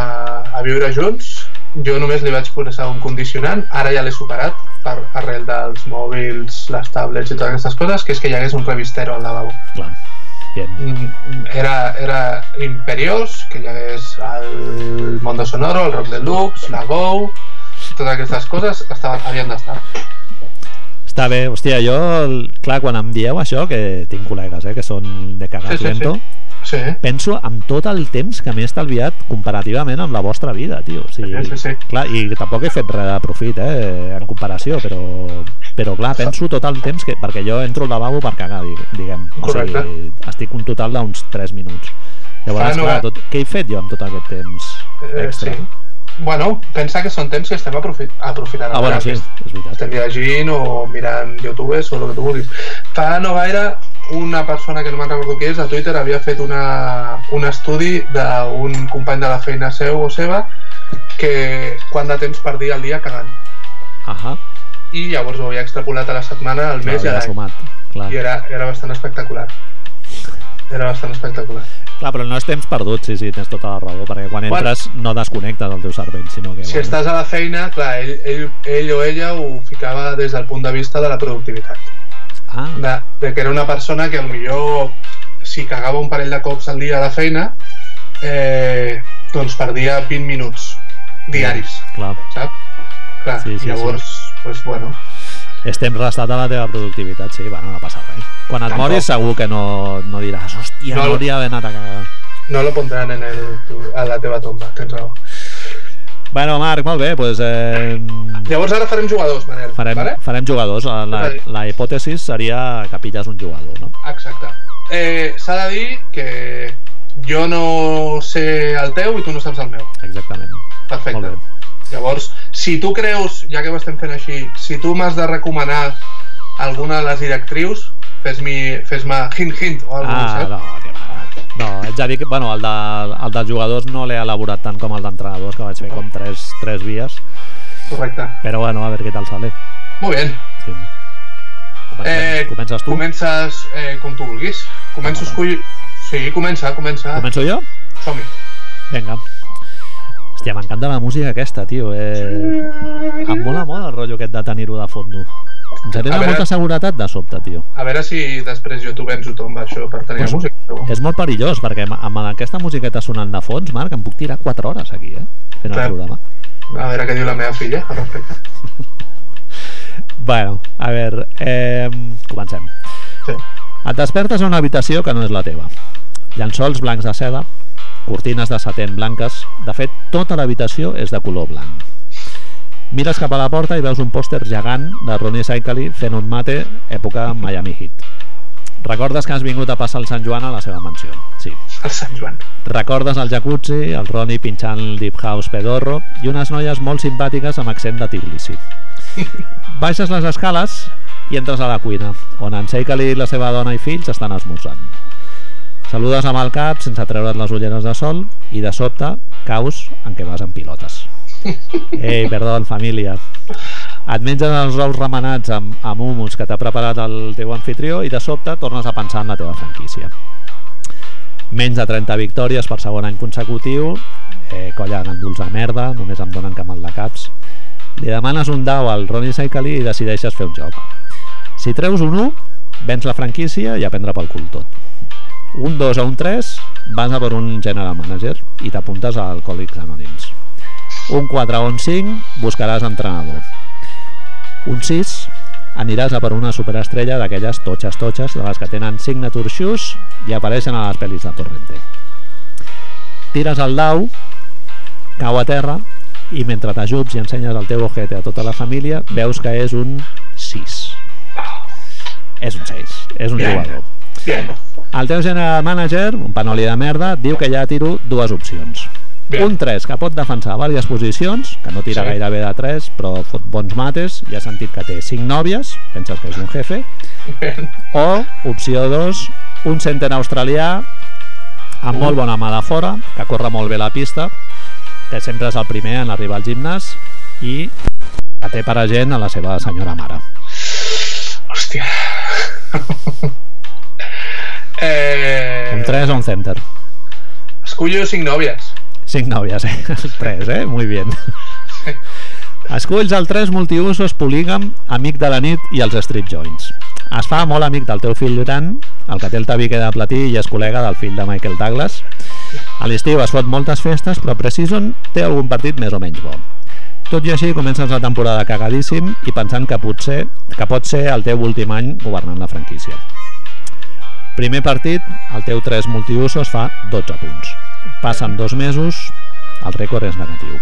a viure junts, jo només li vaig posar un condicionant, ara ja l'he superat, per arrel dels mòbils, les tablets i totes aquestes coses, que és que hi hagués un revistero al lavabo. Clar. Bien. Mm, Era, era imperiós, que hi hagués el Mondo Sonoro, el Rock Deluxe, la Go, totes aquestes coses estaven, havien d'estar. Està bé, hòstia, jo, clar, quan em dieu això, que tinc col·legues, eh, que són de cagar Sí, sí, lento, sí. Sí, penso en tot el temps que m'he estalviat comparativament amb la vostra vida, tio. O sigui, Sí, sí, sí. Clar, i tampoc he fet res de profit, eh, en comparació, però, però clar, penso tot el temps que... Perquè jo entro al lavabo per cagar, di- diguem. O sigui, Correcte. estic un total d'uns 3 minuts. Llavors, Ah, no, clar, eh? tot, què he fet jo amb tot aquest temps eh, extra? sí. Bueno, pensa que són temps que estem aprofi aprofitant. Ah, bueno, sí, és veritat. estem llegint o mirant youtubers o el que tu vulguis. Fa no gaire, una persona que no me'n recordo qui és, a Twitter havia fet una, un estudi d'un company de la feina seu o seva que quant de temps perdia al dia cagant. Ahà, I llavors ho havia extrapolat a la setmana, al mes i a l'any. Clar. I era, era bastant espectacular. Era bastant espectacular. clar, però no és temps perdut, sí, sí, tens tota la raó, perquè quan Bueno. entres no desconnectes el teu cervell, sinó que... Si estàs a la feina, clar, ell, ell, ell o ella ho ficava des del punt de vista de la productivitat. Ah, de, de que era una persona que millor si cagava un parell de cops al dia a la feina eh, doncs perdia 20 minuts diaris, clar. saps? Clar, Sí, sí, llavors, pues bueno, És temps restat a la teva productivitat, sí, bueno, no passa res. Quan et Tampoc. moris segur que no, no diràs, hòstia, No. no, hauria d'haver anat a cagar. no lo pondran en el, a la teva tomba, tens raó. Bueno, Marc, molt bé, doncs eh, Llavors ara farem jugadors, Manel, farem, vale? farem jugadors. La, la, la hipòtesi seria que pilles un jugador, no? Exacte. Eh, S'ha de dir que jo no sé el teu i tu no saps el meu. Exactament. Perfecte. Llavors, si tu creus, ja que ho estem fent així, si tu m'has de recomanar alguna de les directrius, fes-me fes hint hint o alguna Ah, cosa, no, que va. No, ets a dir que, bueno, el, de, el dels jugadors no l'he elaborat tant com el d'entrenadors, que vaig fer com tres, tres vies, Correcte. però bueno, a veure què tal sale. Molt bé. Sí. Comencem. Eh, Comences tu? Comences eh, com tu vulguis. Començo Ah, escollir... Sí, comença, comença. Començo jo? Som-hi. Vinga. Hòstia, m'encanta la música aquesta, tio. Eh... Em mola molt el rotllo aquest de tenir-ho de fondo. Ens A genera veure- molta seguretat de sobte, tio. A veure si després jo t'ho venço tomba això per tenir Pues- música. Però... És molt perillós, perquè amb- amb aquesta musiqueta sonant de fons, Marc, em puc tirar 4 hores aquí, eh? Fent el Clar. programa. A veure què diu la meva filla al respecte. *laughs* Bueno, a veure, eh, comencem. Sí. Et despertes a una habitació que no és la teva. Llençols blancs de seda, cortines de satent blanques... De fet, tota l'habitació és de color blanc. Mires cap a la porta i veus un pòster gegant de Ronnie Cycli fent un mate època Miami Heat. Recordes que has vingut a passar el Sant Joan a la seva mansió. Sí. El Sant Joan. Recordes el jacuzzi, el Ronnie pinxant el Deep House pedorro i unes noies molt simpàtiques amb accent de Tbilisi. *laughs* Baixes les escales i entres a la cuina, on en Seikali i la seva dona i fills estan esmorzant. Saludes amb el cap sense treure't les ulleres de sol i de sobte caus en què vas en pilotes. Ei, perdó, família. Et menges els ous remenats amb, amb humus que t'ha preparat el teu anfitrió i de sobte tornes a pensar en la teva franquícia. Menys de 30 victòries per segon any consecutiu, eh, colla ganduls de merda, només em donen camal de caps. Li demanes un dau al Ronnie Saikali i decideixes fer un joc. Si treus un 1, vens la franquícia i a prendre pel cul tot. Un 2 o un 3, vas a per un general manager i t'apuntes a Alcohòlics Anònims. Un 4 o un 5, buscaràs entrenador. Un 6, aniràs a per una superestrella d'aquelles totxes totxes, de les que tenen signature shoes i apareixen a les pel·lis de Torrente. Tires el dau, cau a terra i mentre t'ajups i ensenyes el teu ojete a tota la família, veus que és un 6. És un 6, és un jugador. El teu general manager, un panoli de merda, diu que ja tiro dues opcions. Bien. Un 3 que pot defensar diverses posicions, que no tira Sí. gairebé de 3, però fot bons mates, ja has sentit que té 5 nòvies, penses que és un jefe, Bien. o opció 2, un center australià amb molt bona mà de fora, que corre molt bé la pista, que sempre és el primer en arribar al gimnàs i que té per agent a la seva senyora mare. Hòstia. *laughs* eh... Un 3 o un center. Escullo cinc nòvies. 5 nòvies, eh? *laughs* 3, eh? Muy bien. Esculls el 3 multiusos polígam, amic de la nit i els strip joints. Es fa molt amic del teu fill gran, el que té el tabique de platí i és col·lega del fill de Michael Douglas. A l'estiu es fot moltes festes, però Precision té algun partit més o menys bo. Tot i així, comences la temporada cagadíssim i pensant que potser que pot ser el teu últim any governant la franquícia. Primer partit, el teu 3 multiusos fa 12 punts. Passen dos mesos, el rècord és negatiu.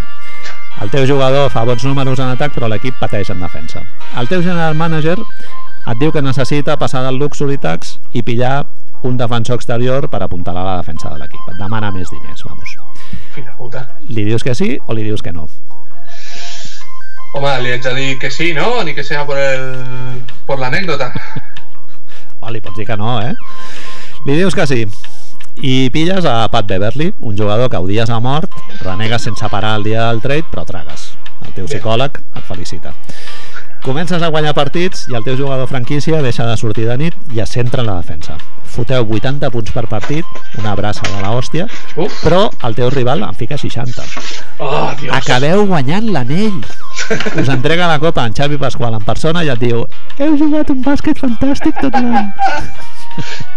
El teu jugador fa bons números en atac, però l'equip pateix en defensa. El teu general manager et diu que necessita passar del luxury tax i pillar un defensor exterior per apuntalar la defensa de l'equip. Et demana més diners, vamos. Fill de puta. Li dius que sí o li dius que no? Home, li haig de dir que sí, ¿no? Ni que sea por el... por l'anécdota. *laughs* O li pots dir que no, eh? Li dius que sí. I pilles a Pat Beverly, un jugador que odies a mort, renegues sense parar el dia del trade, però tragues. El teu psicòleg et felicita. Comences a guanyar partits i el teu jugador franquícia deixa de sortir de nit i es centra en la defensa. Foteu 80 punts per partit, una abraça de la hòstia, però el teu rival en fica 60. Oh, Dios. Acabeu guanyant l'anell. Us entrega la copa en Xavi Pasqual en persona i et diu heu jugat un bàsquet fantàstic tot l'any. *laughs*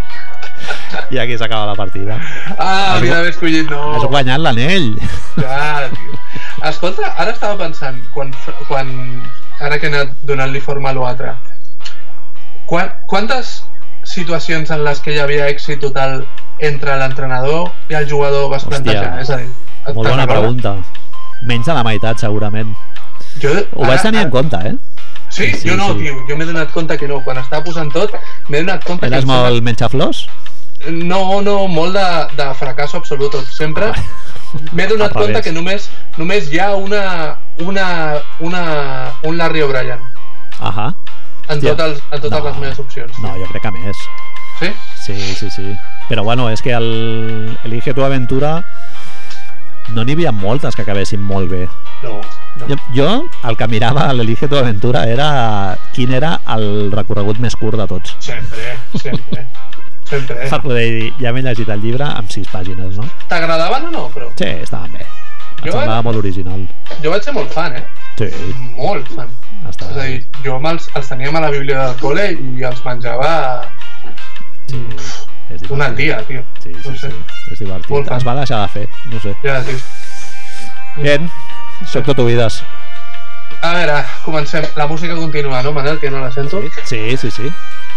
I aquí s'acaba la partida. Ah, hauria d'haver escollit no. Has guanyat l'anell. Clar, tio. Escolta, ara estava pensant, quan, quan ara que he anat donant-li forma a l'altre, quan, quantes situacions en les que hi havia èxit total entre l'entrenador i el jugador vas Hòstia. plantejar? És a dir, Molt bona pregunta. Menys de la meitat, segurament. Jo, Ho vaig tenir en compte, eh? Sí, Sí, jo no, sí. tio, jo m'he donat compte que no. Quan estava posant tot, m'he donat compte Eres que... molt menjaflors? No, no, molt de, de fracàs absolut, sempre. M'he donat compte que només, només hi ha una, una, una, un Larry O'Brien Ahà. en, tot els, en totes No. les meves opcions. No, jo crec que més. Sí? Sí, sí, sí. Però bueno, és que el Elige tu aventura no n'hi havia moltes que acabessin molt bé. No, no. Jo, jo el que mirava a l'Elige tu aventura era quin era el recorregut més curt de tots. Sempre, sempre. Sempre. Per poder dir, ja m'he llegit el llibre amb sis pàgines, no? T'agradaven o no, però? Sí, estaven bé. Em Jo semblava ara- molt original. Jo vaig ser molt fan, eh? Sí, Molt fan. està... És a dir, jo me'ls, els teníem a la bíblia del col·le i els menjava Sí, és un al dia, tio. Sí, sí, no sé. sí, és divertit. Molt. Es va deixar de fer, no sé. Ja, tio. Bien, soc tot oïdes. A veure, comencem. La música continua, no, Manel? Que no la sento. Sí, sí, sí.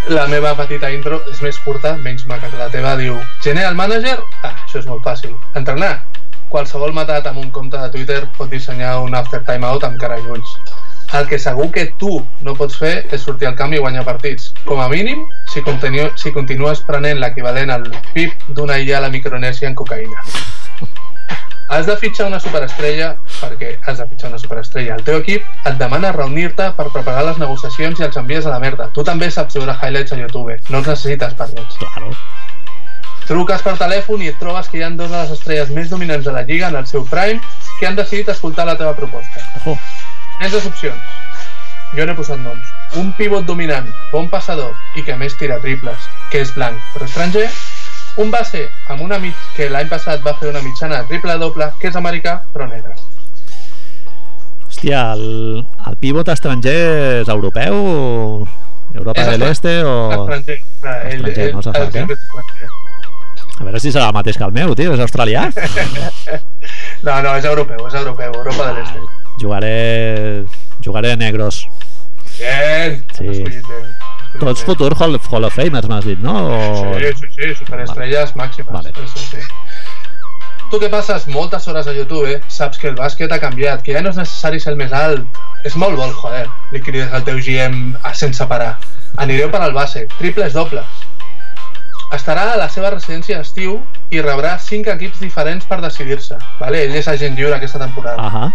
La meva petita intro és més curta, menys maca que la teva. Diu, General Manager? Ah, això és molt fàcil. Entrenar? Qualsevol matat amb un compte de Twitter pot dissenyar un after timeout amb cara i ulls. El que segur que tu no pots fer és sortir al camp i guanyar partits. Com a mínim, si, continu si continues prenent l'equivalent al PIB d'una illa a la Micronèsia en cocaïna. Has de fitxar una superestrella perquè has de fitxar una superestrella. El teu equip et demana reunir-te per preparar les negociacions i els envies a la merda. Tu també saps veure highlights a YouTube. No els necessites per res. Claro. Truques per telèfon i et trobes que hi ha dos de les estrelles més dominants de la lliga en el seu prime que han decidit escoltar la teva proposta. Ojo. Tens dues opcions. Jo n'he posat noms. Un pivot dominant, bon passador i que a més tira triples, que és blanc però estranger. Un base amb una mig que l'any passat va fer una mitjana triple-doble, que és americà però negre. Hòstia, el, el pivot estranger és europeu o Europa És de l'Este o... Estranger. Estranger, no eh? A veure si serà el mateix que el meu, tio, és australià. *laughs* No, no, és europeu, és europeu, Europa de l'Est. Jugaré... Jugaré a negros. Bien, Sí. Tots futurs Hall, Hall of Famers, m'has dit, no? O... Sí, sí, sí, superestrelles màximes. Vale. Eso sí. Tu que passes moltes hores a YouTube, saps que el bàsquet ha canviat, que ja no és necessari ser el més alt. És molt bo, joder, li crides al teu GM a sense parar. Anireu per al base, triples dobles. Estarà a la seva residència d'estiu i rebrà 5 equips diferents per decidir-se. Vale? Ell és agent lliure aquesta temporada. Ahà,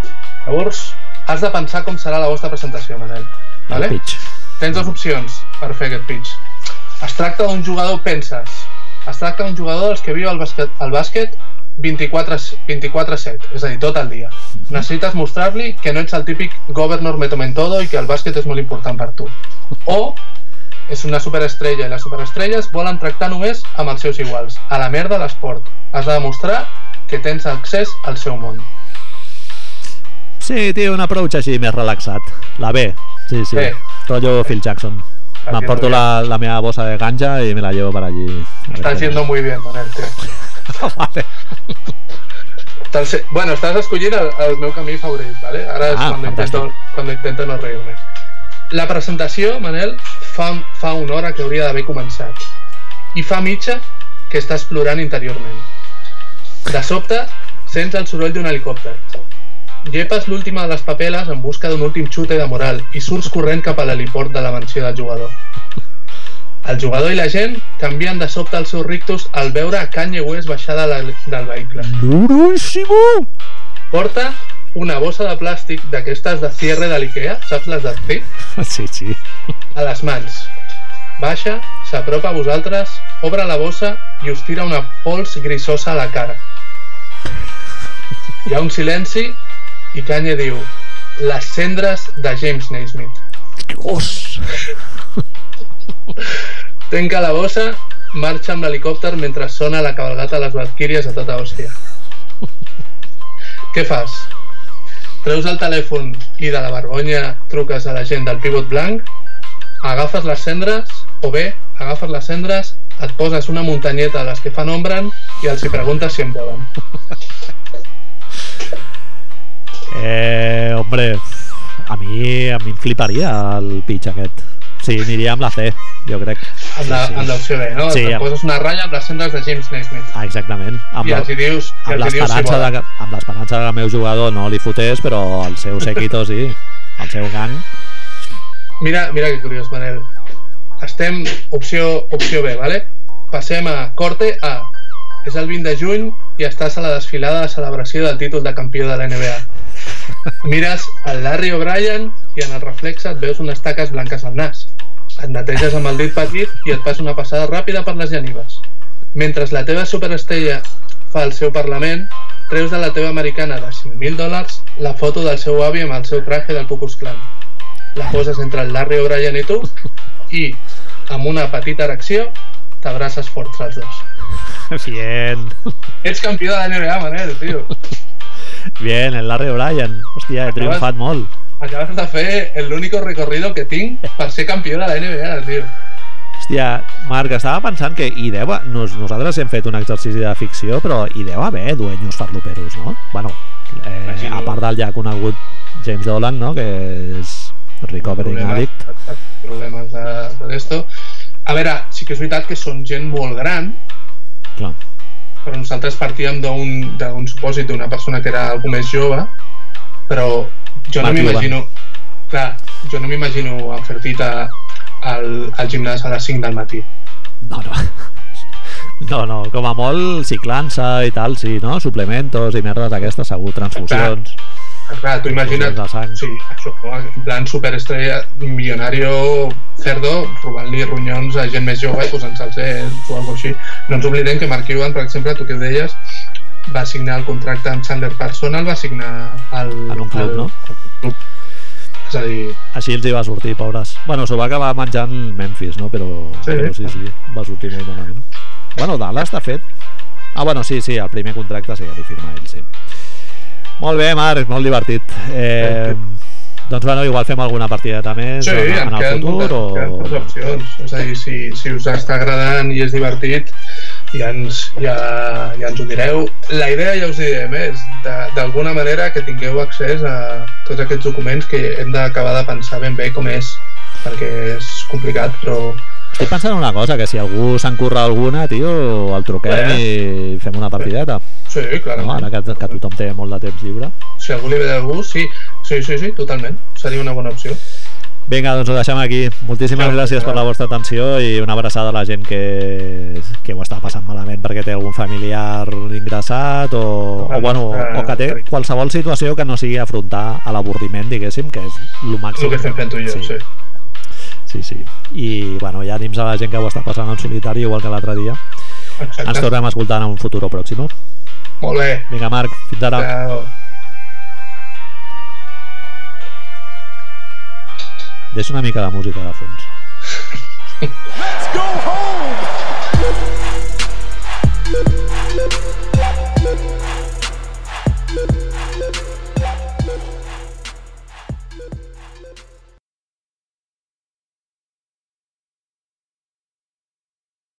Llavors, has de pensar com serà la vostra presentació, Manel. vale? Vale? pitch. Tens dues opcions per fer aquest pitch. Es tracta d'un jugador, penses, es tracta d'un jugador dels que viu al bàsquet, al bàsquet 24-7, 24 és a dir, tot el dia. Necessites mostrar-li que no ets el típic governor me tomen todo i que el bàsquet és molt important per tu. O és una superestrella i les superestrelles volen tractar només amb els seus iguals. A la merda l'esport. Has de demostrar que tens accés al seu món. Sí, té un approach així més relaxat. La B, sí, sí. Bé. Rollo Phil Jackson. M'emporto la, la meva bossa de ganja i me la llevo per allí. Qué- haciendo muy bien, Manel, *laughs* vale. Bueno, estàs escollint el, el meu camí favorit, ¿vale? Ara és Ah, quan intento, quan intento no reir-me. La presentació, Manel, fa, fa una hora que hauria d'haver començat. I fa mitja que estàs plorant interiorment. De sobte, sents el soroll d'un helicòpter. Llepes l'última de les papeles en busca d'un últim xute de moral i surts corrent cap a l'heliport de la mansió del jugador. El jugador i la gent canvien de sobte els seus rictus al veure Kanye West baixar de la, del vehicle. Duríssimo! Porta una bossa de plàstic d'aquestes de cierre de l'Ikea, saps les de Thief? Sí, sí. A les mans. Baixa, s'apropa a vosaltres, obre la bossa i us tira una pols grisosa a la cara. Hi ha un silenci i Kanye diu les cendres de James Naismith. Dios! *laughs* Tenca la bossa, marxa amb l'helicòpter mentre sona la cabalgata de les Valkyries a tota hòstia. Què fas? Treus el telèfon i de la vergonya truques a la gent del pivot blanc, agafes les cendres, o bé, agafes les cendres, et poses una muntanyeta a les que fan ombren i els hi preguntes si en volen. Eh, hombre, a mi, a mi em fliparia el pitch aquest. Sí, aniria amb la C, jo crec. Amb la- sí, amb l'opció B, no? Sí, et amb- poses una ratlla amb les cendres de James Naismith. Ah, exactament. Amb I els hi dius, amb dius si l'esperança de, amb l'esperança que el meu jugador no li fotés, però el seu sequito sí, el seu gang. Mira, mira que curiós, Manel. Estem opció, opció B, vale? Passem a corte A. És el 20 de juny i estàs a la desfilada de celebració del títol de campió de la NBA. Mires el Larry O'Brien i en el reflexe et veus unes taques blanques al nas. Et neteges amb el dit petit i et fas una passada ràpida per les genives. Mentre la teva superestrella fa el seu parlament, treus de la teva americana de 5.000 dòlars la foto del seu avi amb el seu traje del Ku Klux Klan la poses entre el Larry O'Brien i tu i amb una petita erecció t'abraces forts els dos. Bien, Ets campió de la NBA, Manel, tio. Bien, el Larry O'Brien. Hòstia, he triomfat molt. Acabes de fer l'únic recorrido que tinc per ser campió de la NBA, tio. Hòstia, Marc, estava pensant que hi deu... Nos, nosaltres hem fet un exercici de ficció, però hi deu haver dueños farloperos, no? Bueno, eh, Imagino. a part del ja conegut James Dolan, no?, que és recovering Problemes- addict. Problemes de, de esto. A veure, sí que és veritat que són gent molt gran, Clar. Però nosaltres partíem d'un supòsit d'una persona que era algú més jove, però jo no m'imagino... Clar, jo no m'imagino en Fertita al, al gimnàs a les 5 del matí. No, no. No, no, com a molt ciclant-se i tal, sí, no? Suplementos i merdes d'aquestes, segur, transfusions. Ah, clar, tu imagina't, de sí, això, en plan superestrella, milionario, cerdo, robant-li ronyons a gent més jove i posant-se'ls ells o alguna així. No ens oblidem que Mark Cuban, per exemple, tu que ho deies, va signar el contracte amb Chandler Parsons, el va signar al, En un club, al, no? al club. És a dir, Així els hi va sortir, pobres. Bueno, s'ho va acabar menjant Memphis, no? Però Sí. però sí, sí, va sortir molt malament. Bueno, Dallas està fet. Ah, bueno, sí, sí, el primer contracte sí, li firma ell, sí. Molt bé, Marc, molt divertit. Eh, doncs, bueno, igual fem alguna partideta més sí, en, en en el queden, futur dues, o... queden dues opcions. És a dir, si, si us està agradant i és divertit, ja ens, ja, ja ens ho direu. La idea, ja us direm, eh, és de- d'alguna manera que tingueu accés a tots aquests documents que hem d'acabar de pensar ben bé com és, perquè és complicat, però Estic pensant en una cosa, que si algú se'n curra alguna, tio, el truquem Eh. i fem una partideta. sí, No? clarament. Ara que, que tothom té molt de temps lliure. Si algú li ve de gust, sí, sí, sí, sí, totalment. Seria una bona opció. Vinga, doncs ho deixem aquí. Moltíssimes Clar, gràcies per clar. la vostra atenció i una abraçada a la gent que, que ho està passant malament perquè té algun familiar ingressat o, o, bueno, o que té qualsevol situació que no sigui afrontar a l'avorriment, diguéssim, que és el màxim. El que estem fent tu i jo, sí. Sí, Sí, sí. I, bueno, ja anims a la gent que ho està passant en solitari, igual que l'altre dia. Exacte. Ens tornem escoltant en un futur pròxim. Oh. Molt bé. Vinga, Marc, fins ara. Ciao. Deixa una mica de música de fons. Let's go home!